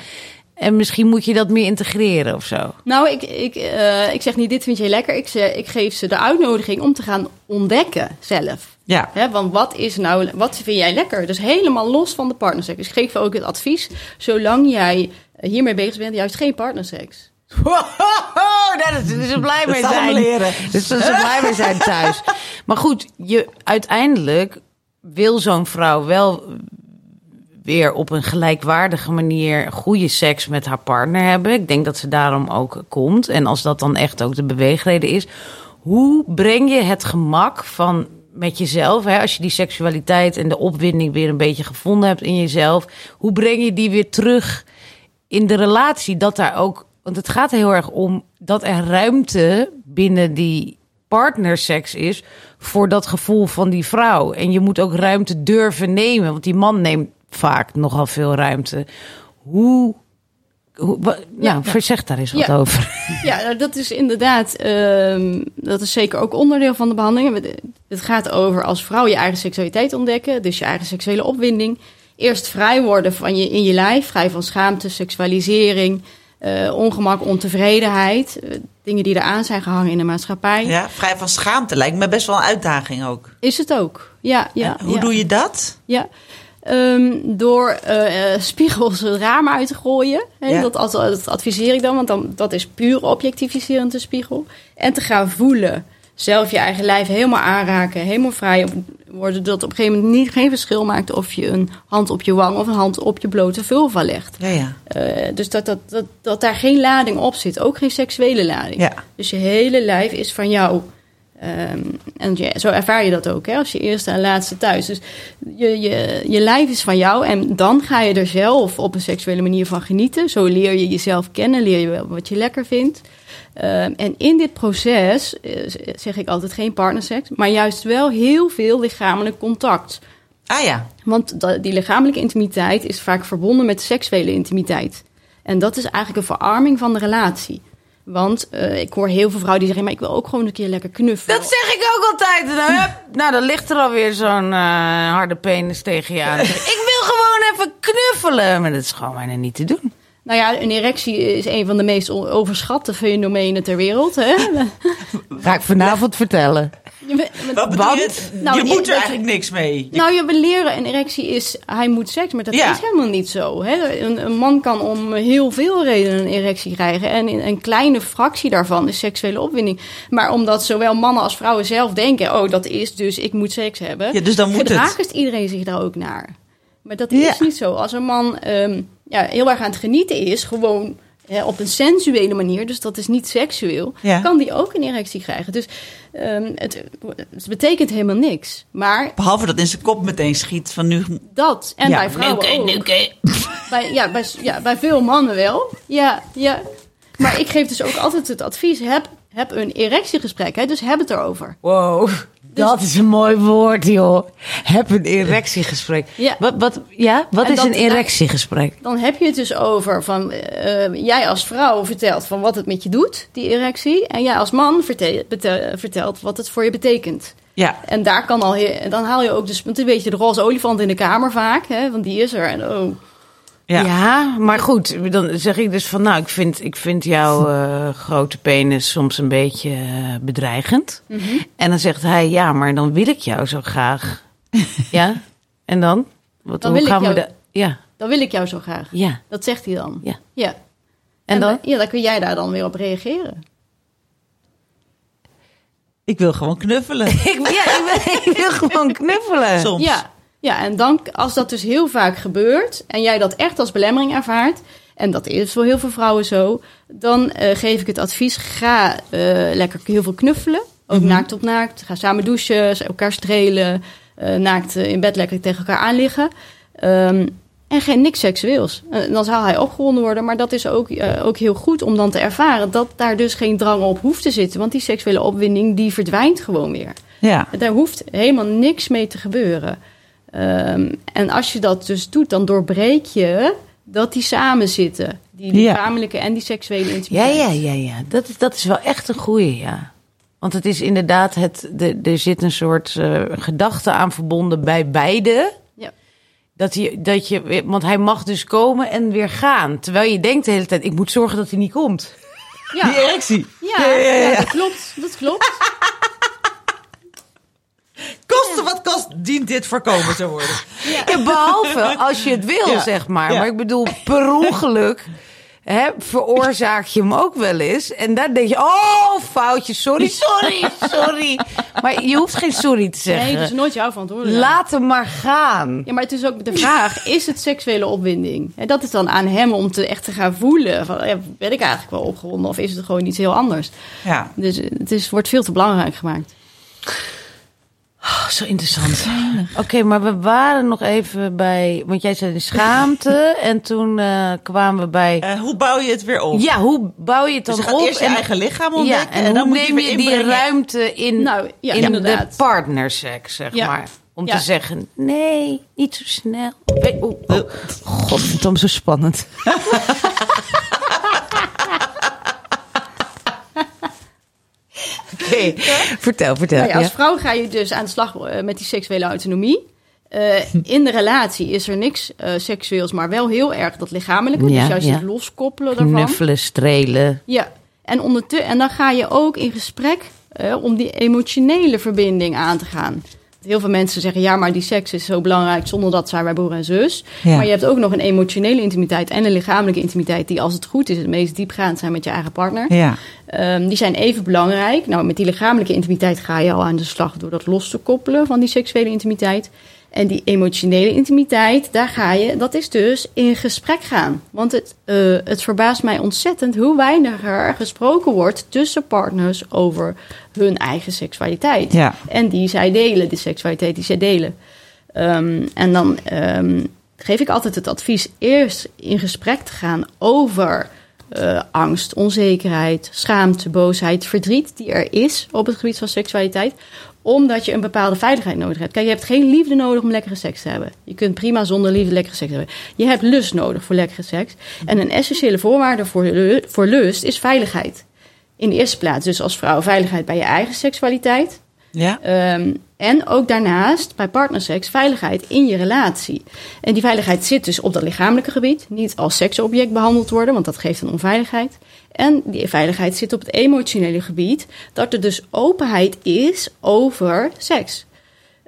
En misschien moet je dat meer integreren of zo. Nou, ik, ik, eh, ik zeg niet, dit vind je lekker. Ik, zeg, ik geef ze de uitnodiging om te gaan ontdekken zelf. Ja. Hè, want wat is nou, wat vind jij lekker? Dus helemaal los van de partnerseks. Dus ik geef ook het advies, zolang jij hiermee bezig bent, juist geen partnerseks. Daar is dus ze blij mee Dat zijn. leren. Dus dat ze blij mee zijn thuis. Maar goed, je, uiteindelijk wil zo'n vrouw wel weer op een gelijkwaardige manier goede seks met haar partner hebben. Ik denk dat ze daarom ook komt. En als dat dan echt ook de beweegreden is, hoe breng je het gemak van met jezelf, hè, als je die seksualiteit en de opwinding weer een beetje gevonden hebt in jezelf, hoe breng je die weer terug in de relatie? Dat daar ook, want het gaat heel erg om dat er ruimte binnen die partnerseks is voor dat gevoel van die vrouw. En je moet ook ruimte durven nemen, want die man neemt vaak nogal veel ruimte. Hoe, hoe wa- Ja. nou, verzeg daar eens wat Ja. over. Ja, nou, dat is inderdaad, ehm, dat is zeker ook onderdeel van de behandeling. Het- gaat over als vrouw je eigen seksualiteit ontdekken, dus je eigen seksuele opwinding. Eerst vrij worden van je, in je lijf, vrij van schaamte, seksualisering, eh, ongemak, ontevredenheid. eh, dingen die eraan zijn gehangen in de maatschappij. Ja, vrij van schaamte lijkt me best wel een uitdaging ook. Is het ook? Ja, ja. En hoe ja. doe je dat? Ja. Ehm, door eh, eh, spiegels het raam uit te gooien. Hè, Ja. dat, dat adviseer ik dan, want dan, dat is puur objectiviserend de spiegel. En te gaan voelen. Zelf je eigen lijf helemaal aanraken, helemaal vrij worden. Dat op een gegeven moment niet, geen verschil maakt of je een hand op je wang of een hand op je blote vulva legt. Ja, ja. Eh, dus dat, dat, dat, dat daar geen lading op zit, ook geen seksuele lading. Dus je hele lijf is van jou. Ehm, en je- zo ervaar je dat ook, hè, als je eerste en laatste thuis. Dus je, je, je lijf is van jou en dan ga je er zelf op een seksuele manier van genieten. Zo leer je jezelf kennen, leer je wel wat je lekker vindt. Ehm, en in dit proces eh, zeg ik altijd geen partnerseks, maar juist wel heel veel lichamelijk contact. Ah ja. Want die lichamelijke intimiteit is vaak verbonden met seksuele intimiteit. En dat is eigenlijk een verarming van de relatie. Want eh, ik hoor heel veel vrouwen die zeggen... maar ik wil ook gewoon een keer lekker knuffelen. Dat zeg ik ook altijd. Nou, hup, nou dan ligt er alweer zo'n eh, harde penis tegen je aan. ik wil gewoon even knuffelen. Maar dat is gewoon bijna niet te doen. Nou ja, een erectie is een van de meest overschatte fenomenen ter wereld. Hè? Ga ik vanavond vertellen. Wat je? Want- Nou, je ik- moet er eigenlijk niks mee. Je- Nou, ja, we leren een erectie is, hij moet seks, maar dat Ja. is helemaal niet zo. Hè? Een, een man kan om heel veel redenen een erectie krijgen. En in een kleine fractie daarvan is seksuele opwinding. Maar omdat zowel mannen als vrouwen zelf denken, oh, dat is dus, ik moet seks hebben. Ja, dus dan moet het. gedraagt iedereen zich daar ook naar. Maar dat Ja. is niet zo. Als een man ehm, ja, heel erg aan het genieten is, gewoon op een sensuele manier, dus dat is niet seksueel, Ja. kan die ook een erectie krijgen. Dus ehm, het, het betekent helemaal niks. Maar Behalve dat in zijn kop meteen schiet van nu. dat, en Ja. bij vrouwen ook. nuke. Bij, ja, bij, ja, bij veel mannen wel. Ja, ja. Maar ik geef dus ook altijd het advies, heb, heb een erectiegesprek, hè, dus heb het erover. Wow. Dat is een mooi woord, joh. Heb een erectiegesprek. Ja. Wat, wat, ja? wat En is dat- een erectiegesprek? Dan heb je het dus over van eh, jij als vrouw vertelt van wat het met je doet, die erectie. En jij als man vertelt wat het voor je betekent. Ja. En daar kan al heel, dan haal je ook dus, want een beetje de roze olifant in de kamer vaak, hè, want die is er. En oh, Ja. Ja. maar goed, dan zeg ik dus van, nou, ik vind, ik vind jouw eh, grote penis soms een beetje eh, bedreigend. Mhm. En dan zegt hij, ja, maar dan wil ik jou zo graag. ja, en dan? Wat, Dan hoe wil ik gaan we jou- de- Ja, dan wil ik jou zo graag. ja. Dat zegt hij dan. Ja. ja. En dan? Ja, dan kun jij daar dan weer op reageren. Ik wil gewoon knuffelen. Ik, ja, ik, wil, ik wil gewoon knuffelen. Soms. Ja, ja, en dan, als dat dus heel vaak gebeurt en jij dat echt als belemmering ervaart, en dat is voor heel veel vrouwen zo, dan eh, geef ik het advies: ga eh, lekker heel veel knuffelen. Ook naakt op naakt. Ga samen douchen, elkaar strelen, eh, naakt in bed lekker tegen elkaar aanliggen. Ehm, en geen niks seksueels. Dan zal hij opgewonden worden, maar dat is ook, ook heel goed om dan te ervaren dat daar dus geen drang op hoeft te zitten. Want die seksuele opwinding die verdwijnt gewoon weer. Ja. Daar hoeft helemaal niks mee te gebeuren. Ehm, en als je dat dus doet, dan doorbreek je dat die samen zitten. Die Ja. lichamelijke en die seksuele Ja, intimiteit. ja, ja, ja. Dat, is- dat is wel echt een goeie, ja. Want het is inderdaad, het, de, er zit een soort eh, gedachte aan verbonden bij beide. Ja. Dat je, dat je, want hij mag dus komen en weer gaan. Terwijl je denkt de hele tijd, ik moet zorgen dat hij niet komt. Ja. Die erectie. Ja, ja, dat klopt. Dat klopt. Koste wat kost, dient dit voorkomen te worden. Ja, behalve als je het wil, Ja. zeg maar. Ja. Maar ik bedoel, per ongeluk hè, veroorzaak je hem ook wel eens. En daar denk je, oh, foutje, sorry, sorry, sorry. Maar je hoeft geen sorry te zeggen. Nee, dat is nooit jouw verantwoordelijkheid. Laat hem maar gaan. Ja, maar het is ook de vraag, is het seksuele opwinding? En dat is dan aan hem om te echt te gaan voelen. Van, ja, ben ik eigenlijk wel opgewonden of is het gewoon iets heel anders? Ja. Dus het is, wordt veel te belangrijk gemaakt. Oh, zo interessant. Oké, maar we waren nog even bij... Want jij zei de schaamte. en toen eh, kwamen we bij... Eh, hoe bouw je het weer op? ja, hoe bouw je het dan dus je gaat op? eerst je eigen lichaam ontdekken. Ja, en, dan hoe moet neem je die ruimte in, Nou, ja, in de partnerseks, zeg Ja. maar? Om Ja. te zeggen, nee, niet zo snel. Oh, oh. God, ik vind het zo spannend. Vertel, vertel. Nou ja, als vrouw ga je dus aan de slag eh, met die seksuele autonomie. Eh, in de relatie is er niks eh, seksueels, maar wel heel erg dat lichamelijke. Ja, dus juist het loskoppelen daarvan. Knuffelen, strelen. Ja, en, en dan ga je ook in gesprek om die emotionele verbinding aan te gaan. Heel veel mensen zeggen, ja, maar die seks is zo belangrijk zonder dat zijn wij broer en zus. Ja. Maar je hebt ook nog een emotionele intimiteit en een lichamelijke intimiteit... die als het goed is het meest diepgaand zijn met je eigen partner. Ja. Ehm, die zijn even belangrijk. Nou, met die lichamelijke intimiteit ga je al aan de slag door dat los te koppelen van die seksuele intimiteit. En die emotionele intimiteit, daar ga je, dat is dus in gesprek gaan. Want het, eh, het verbaast mij ontzettend hoe weinig er gesproken wordt tussen partners over hun eigen seksualiteit. Ja. En die zij delen, de seksualiteit die zij delen. Ehm, en dan ehm, geef ik altijd het advies eerst in gesprek te gaan over eh, angst, onzekerheid, schaamte, boosheid, verdriet die er is op het gebied van seksualiteit omdat je een bepaalde veiligheid nodig hebt. Kijk, je hebt geen liefde nodig om lekkere seks te hebben. Je kunt prima zonder liefde lekkere seks hebben. Je hebt lust nodig voor lekkere seks. En een essentiële voorwaarde voor, lu- voor lust is veiligheid. In de eerste plaats dus als vrouw veiligheid bij je eigen seksualiteit. Ja. Ehm, en ook daarnaast bij partnerseks veiligheid in je relatie. En die veiligheid zit dus op dat lichamelijke gebied. Niet als seksobject behandeld worden, want dat geeft een onveiligheid. En die veiligheid zit op het emotionele gebied. Dat er dus openheid is over seks.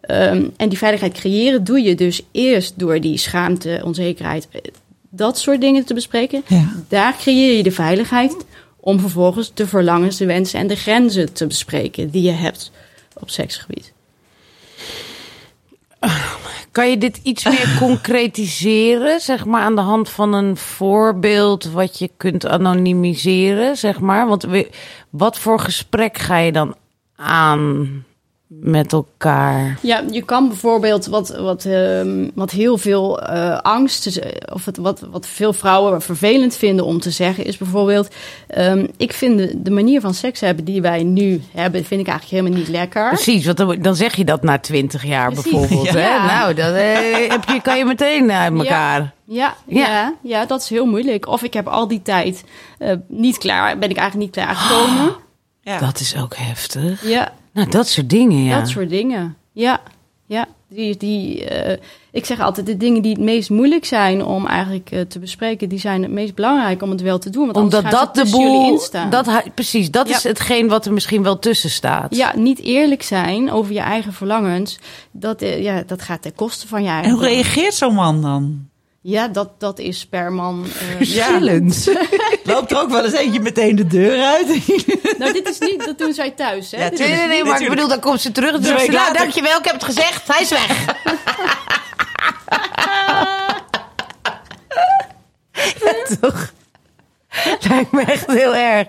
Ehm, en die veiligheid creëren doe je dus eerst door die schaamte, onzekerheid, eh, dat soort dingen te bespreken. Ja. Daar creëer je de veiligheid om vervolgens de verlangens, de wensen en de grenzen te bespreken die je hebt op seksgebied. Kan je dit iets meer concretiseren, zeg maar, aan de hand van een voorbeeld wat je kunt anonimiseren, zeg maar? Want wat voor gesprek ga je dan aan? Met elkaar? Ja, je kan bijvoorbeeld wat, wat, ehm, wat heel veel eh, angst, is, eh, of het, wat, wat veel vrouwen vervelend vinden om te zeggen, is bijvoorbeeld: ehm, Ik vind de, de manier van seks hebben die wij nu hebben, vind ik eigenlijk helemaal niet lekker. Precies, want dan, dan zeg je dat na twintig jaar Precies, bijvoorbeeld. Hè? ja. Nou, dat eh, heb je, kan je meteen uit elkaar. Ja, Ja. ja. Ja, dat is heel moeilijk. Of ik heb al die tijd niet klaar, ben ik eigenlijk niet klaargekomen. Ja. Dat is ook heftig. Ja, Nou, dat soort dingen, ja. dat soort dingen. Ja, ja. Die, die, eh, ik zeg altijd, de dingen die het meest moeilijk zijn om eigenlijk eh, te bespreken, die zijn het meest belangrijk om het wel te doen. Want anders Omdat dat de jullie boel... instaan. Dat, precies, dat Ja. is hetgeen wat er misschien wel tussen staat. Ja, niet eerlijk zijn over je eigen verlangens, dat, eh, ja, dat gaat ten koste van je eigen En hoe reageert zo'n man dan? Ja, dat, dat is per man. eh, Verschillend. Loopt er ook wel eens eentje meteen de deur uit? nou, dit is niet, dat doen zij thuis. Hè? Ja, Nee, nee, nee, maar ik bedoel, dan komt ze terug zegt ze, nou, later. dankjewel, ik heb het gezegd, hij is weg. Ja, toch? Lijkt me echt heel erg.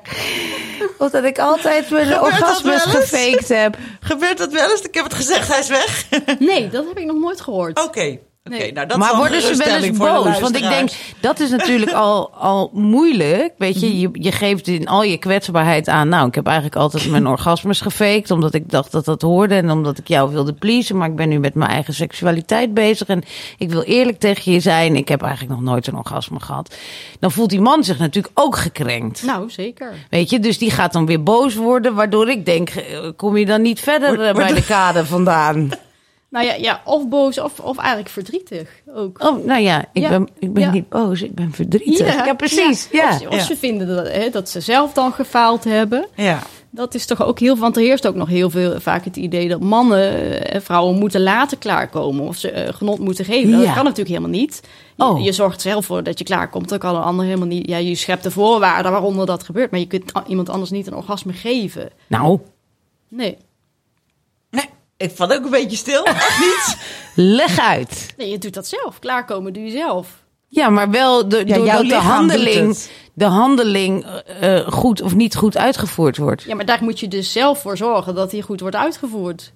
Omdat ik altijd mijn orgasmes gefaked heb. Gebeurt dat wel eens? Ik heb het gezegd, hij is weg. Nee, dat heb ik nog nooit gehoord. oké. Nee. Nou, dat is maar worden ze wel eens boos? Want ik denk, dat is natuurlijk al, al moeilijk. Weet je, je, je geeft in al je kwetsbaarheid aan. Nou, ik heb eigenlijk altijd mijn orgasmes gefaked. Omdat ik dacht dat dat hoorde. En omdat ik jou wilde pleasen. Maar ik ben nu met mijn eigen seksualiteit bezig. En ik wil eerlijk tegen je zijn. Ik heb eigenlijk nog nooit een orgasme gehad. Dan voelt die man zich natuurlijk ook gekrenkt. Nou, zeker. Weet je, dus die gaat dan weer boos worden. Waardoor ik denk, eh, kom je dan niet verder eh, bij de kade vandaan? Nou ja, ja of boos of, of eigenlijk verdrietig ook. Oh, nou ja, ik Ja. ben, ik ben Ja. niet boos. Ik ben verdrietig. Ja, precies. Ja. Of, ze- of Ja. ze vinden dat, hè, dat ze zelf dan gefaald hebben. Ja. Dat is toch ook heel... Want er heerst ook nog heel veel vaak het idee dat mannen en vrouwen moeten laten klaarkomen. Of ze eh, genot moeten geven. Dat kan natuurlijk helemaal niet. Je, Oh. je zorgt zelf voor dat je klaarkomt. Dat kan een ander helemaal niet. Ja, je schept de voorwaarden waaronder dat gebeurt. Maar je kunt iemand anders niet een orgasme geven. Nou, Nee. Ik val ook een beetje stil. Of niet? leg uit. nee, je doet dat zelf. Klaarkomen doe je zelf. Ja, maar wel de, Ja, jouw doordat de handeling, de handeling eh, eh, goed of niet goed uitgevoerd wordt. Ja, maar daar moet je dus zelf voor zorgen dat die goed wordt uitgevoerd.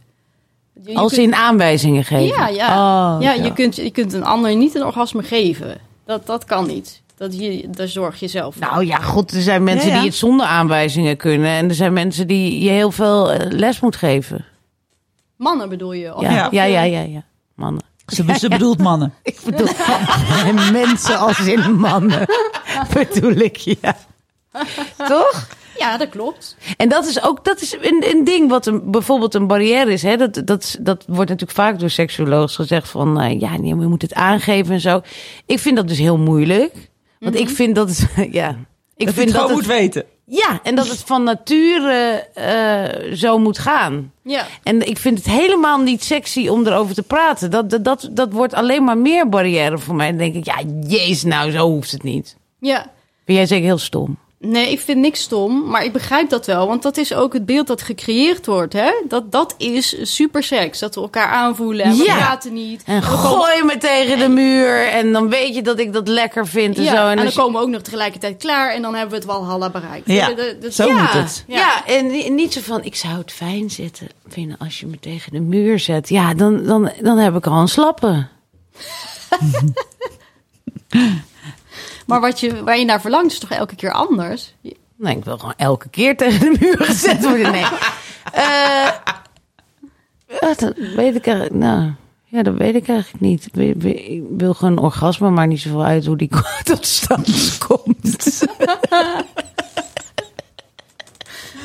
Je- je Als kunt- in aanwijzingen geven. Ja, ja. Oh, ja. Je, kunt, je kunt een ander niet een orgasme geven. Dat, dat kan niet. Dat je, daar zorg je zelf voor. Nou ja, god, er zijn mensen Ja, ja. die het zonder aanwijzingen kunnen. En er zijn mensen die je heel veel eh, les moet geven. Mannen bedoel je? Of, Ja, ja, of, ja, ja. ja, Mannen. Ze, ze bedoelt mannen. Ik bedoel, mensen als in mannen. bedoel ik, ja. Toch? Ja, dat klopt. En dat is ook dat is een, een ding wat een, bijvoorbeeld een barrière is. Hè? Dat, dat, dat wordt natuurlijk vaak door seksuologen gezegd van... eh, ja, nee, maar je moet het aangeven en zo. Ik vind dat dus heel moeilijk. Want ik vind dat... het- ja, ik dat vind je het dat gewoon het, moet weten. Ja, en dat het van nature eh, zo moet gaan. Ja. En ik vind het helemaal niet sexy om erover te praten. Dat, dat, dat, dat wordt alleen maar meer barrière voor mij. Dan denk ik, ja, jezus, nou, zo hoeft het niet. ja. Vind jij zeker heel stom? Nee, ik vind niks stom, maar ik begrijp dat wel. Want dat is ook het beeld dat gecreëerd wordt. Hè? Dat, dat is superseks. Dat we elkaar aanvoelen en we Ja. praten niet. En komen- gooi me tegen de muur. En dan weet je dat ik dat lekker vind en ja, zo. en, dan je- komen we ook nog tegelijkertijd klaar en dan hebben we het Walhalla bereikt. Ja, dat- dat- zo ja. moet het. Ja. Ja, en ni- niet zo van, ik zou het fijn zitten vinden als je me tegen de muur zet. Ja, dan, dan, dan heb ik al een slappe. Maar wat je, waar je naar verlangt is toch elke keer anders? Nee, ik wil gewoon elke keer tegen de muur gezet worden. Nee. Eh, ja, dat weet ik eigenlijk. Nou, ja, dat weet ik eigenlijk niet. Ik wil- Ik wil gewoon een orgasme, maar niet zoveel uit hoe die tot stand komt.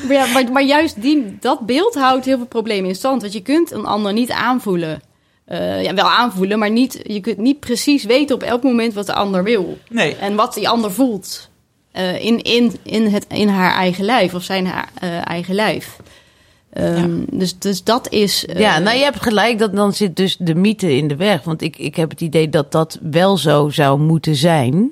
Maar, ja, maar, maar juist die, dat beeld houdt heel veel problemen in stand. Want je kunt een ander niet aanvoelen. Eh, ja, wel aanvoelen, maar niet, je kunt niet precies weten op elk moment wat de ander wil. Nee. En wat die ander voelt. eh, in, in, in, het, in haar eigen lijf of zijn haar eh, eigen lijf. Ehm, dus, dus dat is. eh, Ja, nou je hebt gelijk, dat dan zit dus de mythe in de weg. Want ik, ik heb het idee dat dat wel zo zou moeten zijn.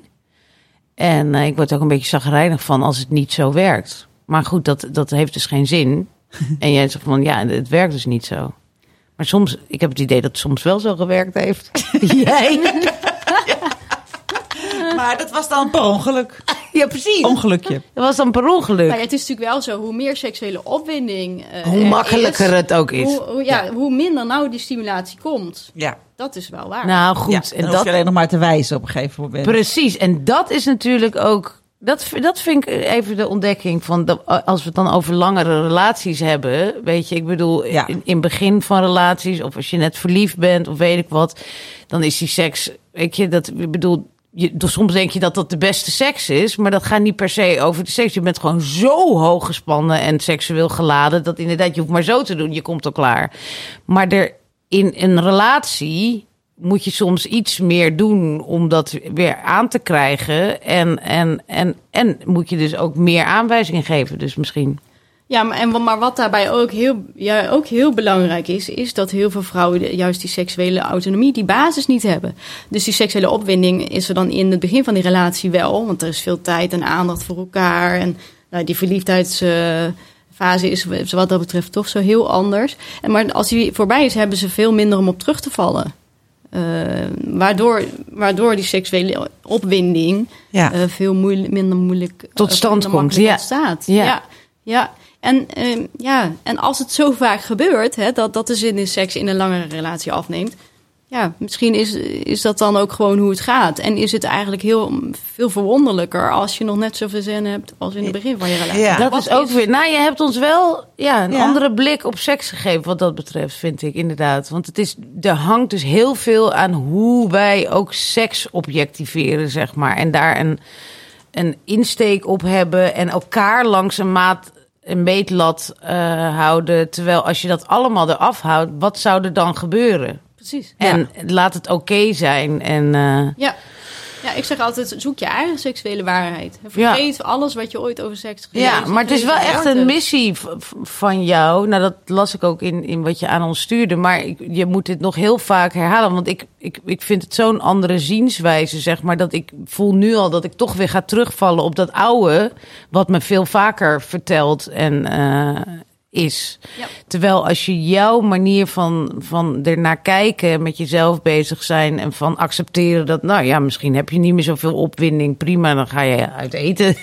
En eh, ik word er ook een beetje zagrijnig van als het niet zo werkt. Maar goed, dat, dat heeft dus geen zin. en jij zegt van, ja, het werkt dus niet zo. Maar soms, ik heb het idee dat het soms wel zo gewerkt heeft. jij? Maar dat was dan per ongeluk. Ja, precies. Ongelukje. Dat was dan per ongeluk. Ja, het is natuurlijk wel zo, hoe meer seksuele opwinding eh, Hoe er makkelijker is, het ook is. Hoe, hoe- ja, hoe minder nou die stimulatie komt. Ja. Dat is wel waar. Nou goed, ja. en En dan dat hoef je alleen nog maar te wijzen op een gegeven moment. Precies, en dat is natuurlijk ook. Dat, dat vind ik even de ontdekking van. Dat, als we het dan over langere relaties hebben. Weet je, ik bedoel, Ja. in, in begin van relaties. of als je net verliefd bent of weet ik wat. dan is die seks. Weet je, dat. Ik bedoel. Je, dus soms denk je dat dat de beste seks is, maar dat gaat niet per se over de seks. Je bent gewoon zo hoog gespannen en seksueel geladen dat inderdaad je hoeft maar zo te doen, je komt al klaar. Maar er in een relatie moet je soms iets meer doen om dat weer aan te krijgen. En, en, en, en moet je dus ook meer aanwijzingen geven. Dus misschien. Ja, maar, en, maar wat daarbij ook heel, ja, ook heel belangrijk is, is dat heel veel vrouwen juist die seksuele autonomie, die basis niet hebben. Dus die seksuele opwinding is er dan in het begin van die relatie wel, want er is veel tijd en aandacht voor elkaar. En nou, die verliefdheidsfase is wat dat betreft toch zo heel anders. En, maar als die voorbij is, hebben ze veel minder om op terug te vallen. Eh, waardoor, waardoor die seksuele opwinding Ja. eh, veel minder moeilijk Tot eh, stand minder komt. Ja. ja. ja. En, ehm, ja, en als het zo vaak gebeurt, hè, dat, dat de zin in seks in een langere relatie afneemt. Ja, misschien is, is dat dan ook gewoon hoe het gaat. En is het eigenlijk heel veel verwonderlijker als je nog net zoveel zin hebt als in het begin van je relatie. Ja. dat is ook weer. Nou, je hebt ons wel ja, een Ja. andere blik op seks gegeven. Wat dat betreft, vind ik inderdaad. Want het is, er hangt dus heel veel aan hoe wij ook seks objectiveren, zeg maar. En daar een, een insteek op hebben. En elkaar langs een maat. Een meetlat eh, houden. Terwijl als je dat allemaal eraf houdt, wat zou er dan gebeuren? Precies. En laat het oké zijn. En eh, Ja. ja, ik zeg altijd, zoek je eigen seksuele waarheid. Vergeet alles wat je ooit over seks gelezen Ja, maar het is wel echt een missie van jou. Nou, dat las ik ook in, in wat je aan ons stuurde. Maar ik, je moet dit nog heel vaak herhalen. Want ik, ik, ik vind het zo'n andere zienswijze, zeg maar. Dat ik voel nu al dat ik toch weer ga terugvallen op dat oude. Wat me veel vaker vertelt en eh, is. Ja. Terwijl als je jouw manier van, van ernaar kijken, met jezelf bezig zijn en van accepteren dat, nou ja, misschien heb je niet meer zoveel opwinding, prima, dan ga je uit eten.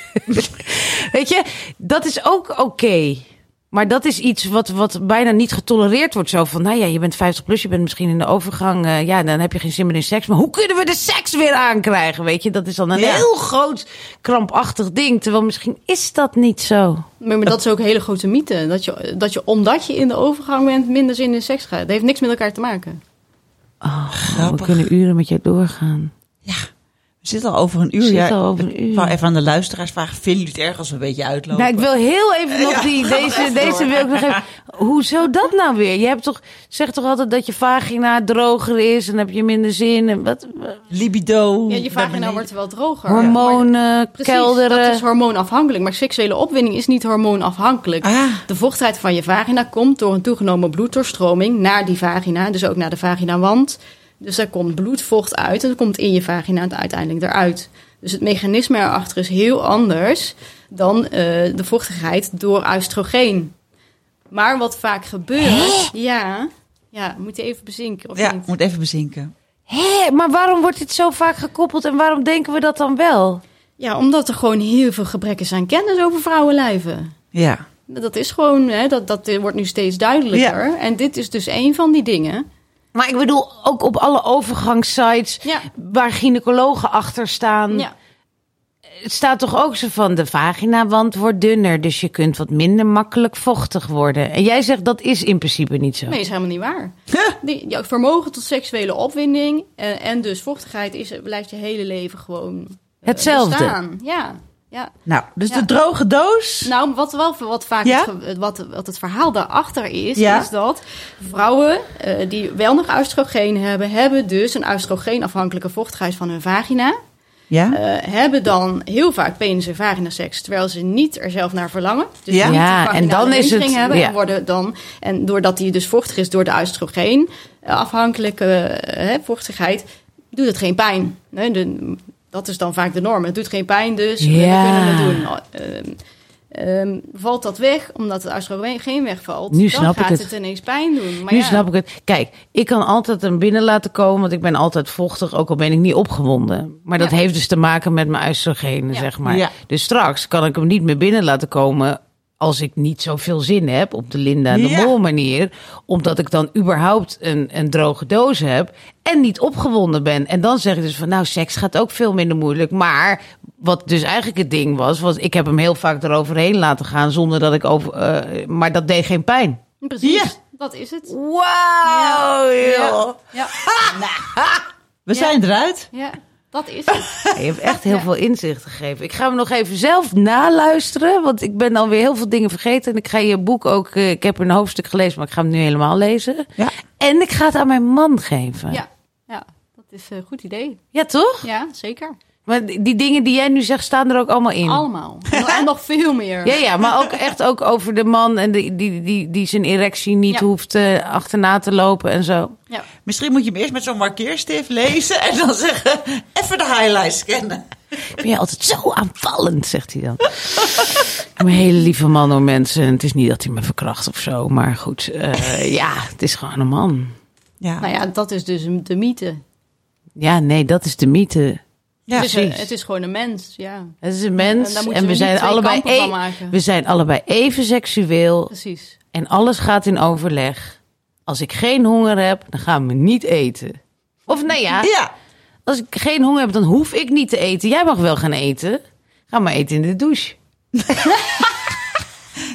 Weet je, dat is ook oké. Maar dat is iets wat, wat bijna niet getolereerd wordt. Zo van, nou ja, je bent 50 plus, je bent misschien in de overgang. eh, ja, dan heb je geen zin meer in seks. Maar hoe kunnen we de seks weer aankrijgen? Weet je, dat is dan een Ja. heel groot krampachtig ding. Terwijl misschien is dat niet zo. Maar, maar dat is ook een hele grote mythe. Dat je, dat je omdat je in de overgang bent, minder zin in seks gaat. Dat heeft niks met elkaar te maken. Oh, we Grappig. kunnen uren met jou doorgaan. Ja. We zitten al over een uur. Zitten al over een Ik uur. wou even aan de luisteraars vragen. Vinden jullie het erg als we een beetje uitlopen? Nou, ik wil heel even nog die, deze, deze wil ik nog even. Hoezo dat nou weer? Je hebt toch, zegt toch altijd dat je vagina droger is en heb je minder zin en wat? Libido. Ja, je vagina wordt wel droger. Hormonen, Precies, kelderen. dat is hormoonafhankelijk. Maar seksuele opwinding is niet hormoonafhankelijk. Ah. De vochtigheid van je vagina komt door een toegenomen bloeddoorstroming naar die vagina. Dus ook naar de vaginawand. Dus daar komt bloedvocht uit en dat komt in je vagina uiteindelijk eruit. Dus het mechanisme erachter is heel anders dan eh, de vochtigheid door oestrogeen. Maar wat vaak gebeurt... Ja, ja, moet je even bezinken of Ja, niet? moet even bezinken. Hé, maar waarom wordt dit zo vaak gekoppeld en waarom denken we dat dan wel? Ja, omdat er gewoon heel veel gebrek is aan kennis over vrouwenlijven. Ja. Dat is gewoon, hè, dat, dat wordt nu steeds duidelijker. En dit is dus een van die dingen. Maar ik bedoel, ook op alle overgangssites Ja. waar gynaecologen achter staan, Ja, het staat toch ook zo van de vaginawand wordt dunner, dus je kunt wat minder makkelijk vochtig worden. En jij zegt dat is in principe niet zo. nee, is helemaal niet waar. Die, jouw vermogen tot seksuele opwinding en, en dus vochtigheid is, blijft je hele leven gewoon eh, Hetzelfde. bestaan. Ja, ja. Nou, dus Ja. de droge doos. Nou, wat wel wat vaak Ja? het, ge- wat, wat het verhaal daarachter is, Ja. is dat vrouwen eh, die wel nog oestrogeen hebben, hebben dus een oestrogeenafhankelijke vochtigheid van hun vagina. Ja. eh, hebben dan heel vaak penis en vaginaseks, terwijl ze niet er zelf naar verlangen. Dus Ja. en dan is het- hebben ja. en worden dan en doordat die dus vochtig is door de oestrogeen eh, afhankelijke eh, vochtigheid, doet het geen pijn. Nee, de, dat is dan vaak de norm. Het doet geen pijn, dus we- Ja. we kunnen het doen. Ehm, ehm, valt dat weg, omdat het oestrogeen wegvalt, Nu dan snap ik gaat het. het. ineens pijn doen. Maar nu ja, snap ik het. Kijk, ik kan altijd hem binnen laten komen, want ik ben altijd vochtig, ook al ben ik niet opgewonden. Maar dat Ja. heeft dus te maken met mijn oestrogenen, Ja. zeg maar. Ja. Dus straks kan ik hem niet meer binnen laten komen als ik niet zoveel zin heb op de Linda en de Ja. Mol manier. Omdat ik dan überhaupt een, een droge doos heb en niet opgewonden ben. En dan zeg ik dus van, nou, seks gaat ook veel minder moeilijk. Maar wat dus eigenlijk het ding was, was ik heb hem heel vaak eroverheen laten gaan zonder dat ik over... eh, maar dat deed geen pijn. Precies, Ja. dat is het. Wauw, joh. Ja, We Ja. zijn eruit. ja, dat is het. Je hebt echt heel veel inzicht gegeven. Ik ga hem nog even zelf naluisteren, want ik ben alweer heel veel dingen vergeten. En ik ga je boek ook, eh, ik heb een hoofdstuk gelezen, maar ik ga hem nu helemaal lezen. Ja. En ik ga het aan mijn man geven. Ja, ja dat is een goed idee. Ja, toch? Ja, zeker. Maar die dingen die jij nu zegt, staan er ook allemaal in. Allemaal. En nog veel meer. Ja, ja, maar ook echt ook over de man en die, die, die, die zijn erectie niet Ja. hoeft eh, achterna te lopen en zo. Ja. Misschien moet je hem eerst met zo'n markeerstift lezen en dan zeggen: even de highlights scannen. Ben je altijd zo aanvallend, zegt hij dan. ik ben een hele lieve man hoor mensen. Het is niet dat hij me verkracht of zo, maar goed. eh, ja, het is gewoon een man. Ja, Nou ja, dat is dus de mythe. Ja, nee, dat is de mythe. Ja het, is, een- precies. het is gewoon een mens, ja. Het is een En mens en, we, we zijn allebei e- we zijn allebei even seksueel Precies. en alles gaat in overleg. Als ik geen honger heb, dan gaan we niet eten. Of nee ja, ja. als ik geen honger heb, dan hoef ik niet te eten. Jij mag wel gaan eten. Ga maar eten in de douche.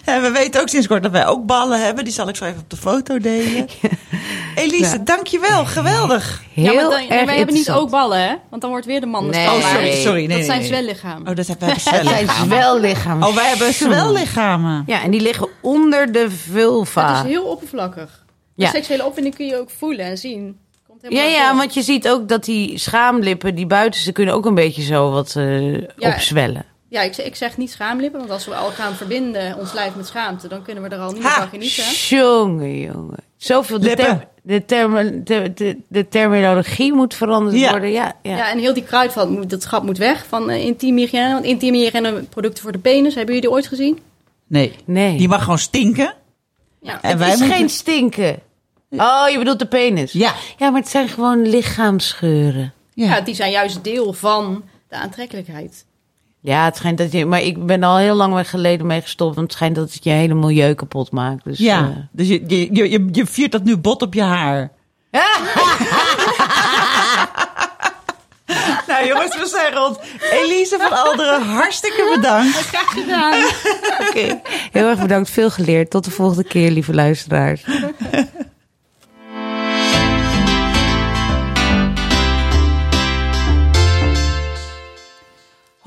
En we weten ook sinds kort dat wij ook ballen hebben. Die zal ik zo even op de foto delen. Elise, Ja. dankjewel. Geweldig. Heel ja, maar dan, erg wij hebben niet ook ballen, hè? Want dan wordt weer de man de Nee. Oh, sorry, sorry. Nee, dat nee, zijn nee. zwellichamen. Oh, dat hebben we Het zijn zwellichamen. zwellichamen. Oh, wij hebben zwellichamen. Ja, en die liggen onder de vulva. Het is heel oppervlakkig. Ja. De seksuele opwinding kun je ook voelen en zien. Komt helemaal Ja, ja, want je ziet ook dat die schaamlippen, die buitenste, kunnen ook een beetje zo wat eh, Ja. opzwellen. Ja, ik, zeg- ik zeg niet schaamlippen, want als we al gaan verbinden ons lijf met schaamte, dan kunnen we er al niet meer van genieten. Jongen, jongen. Zoveel, de, term- de, term- de, de, de terminologie moet veranderd Ja. worden. Ja, ja. Ja. en heel die kruidvat, moet, dat schap moet weg van uh, intieme hygiëne. Want intieme hygiëne producten voor de penis, hebben jullie die ooit gezien? Nee. Nee. Die mag gewoon stinken. Ja. En het wij is moeten... geen stinken. Oh, je bedoelt de penis? Ja. Ja, maar het zijn gewoon lichaamsscheuren. Ja. ja, die zijn juist deel van de aantrekkelijkheid. Ja, het schijnt dat je... Maar ik ben al heel lang weg geleden mee gestopt. Want het schijnt dat het je hele milieu kapot maakt. Dus, Ja, eh, dus je, je, je, je- je viert dat nu bot op je haar. nou jongens, we zijn rond. Elise van Alderen, hartstikke bedankt. Graag gedaan. Oké. Heel erg bedankt. Veel geleerd. Tot de volgende keer, lieve luisteraars.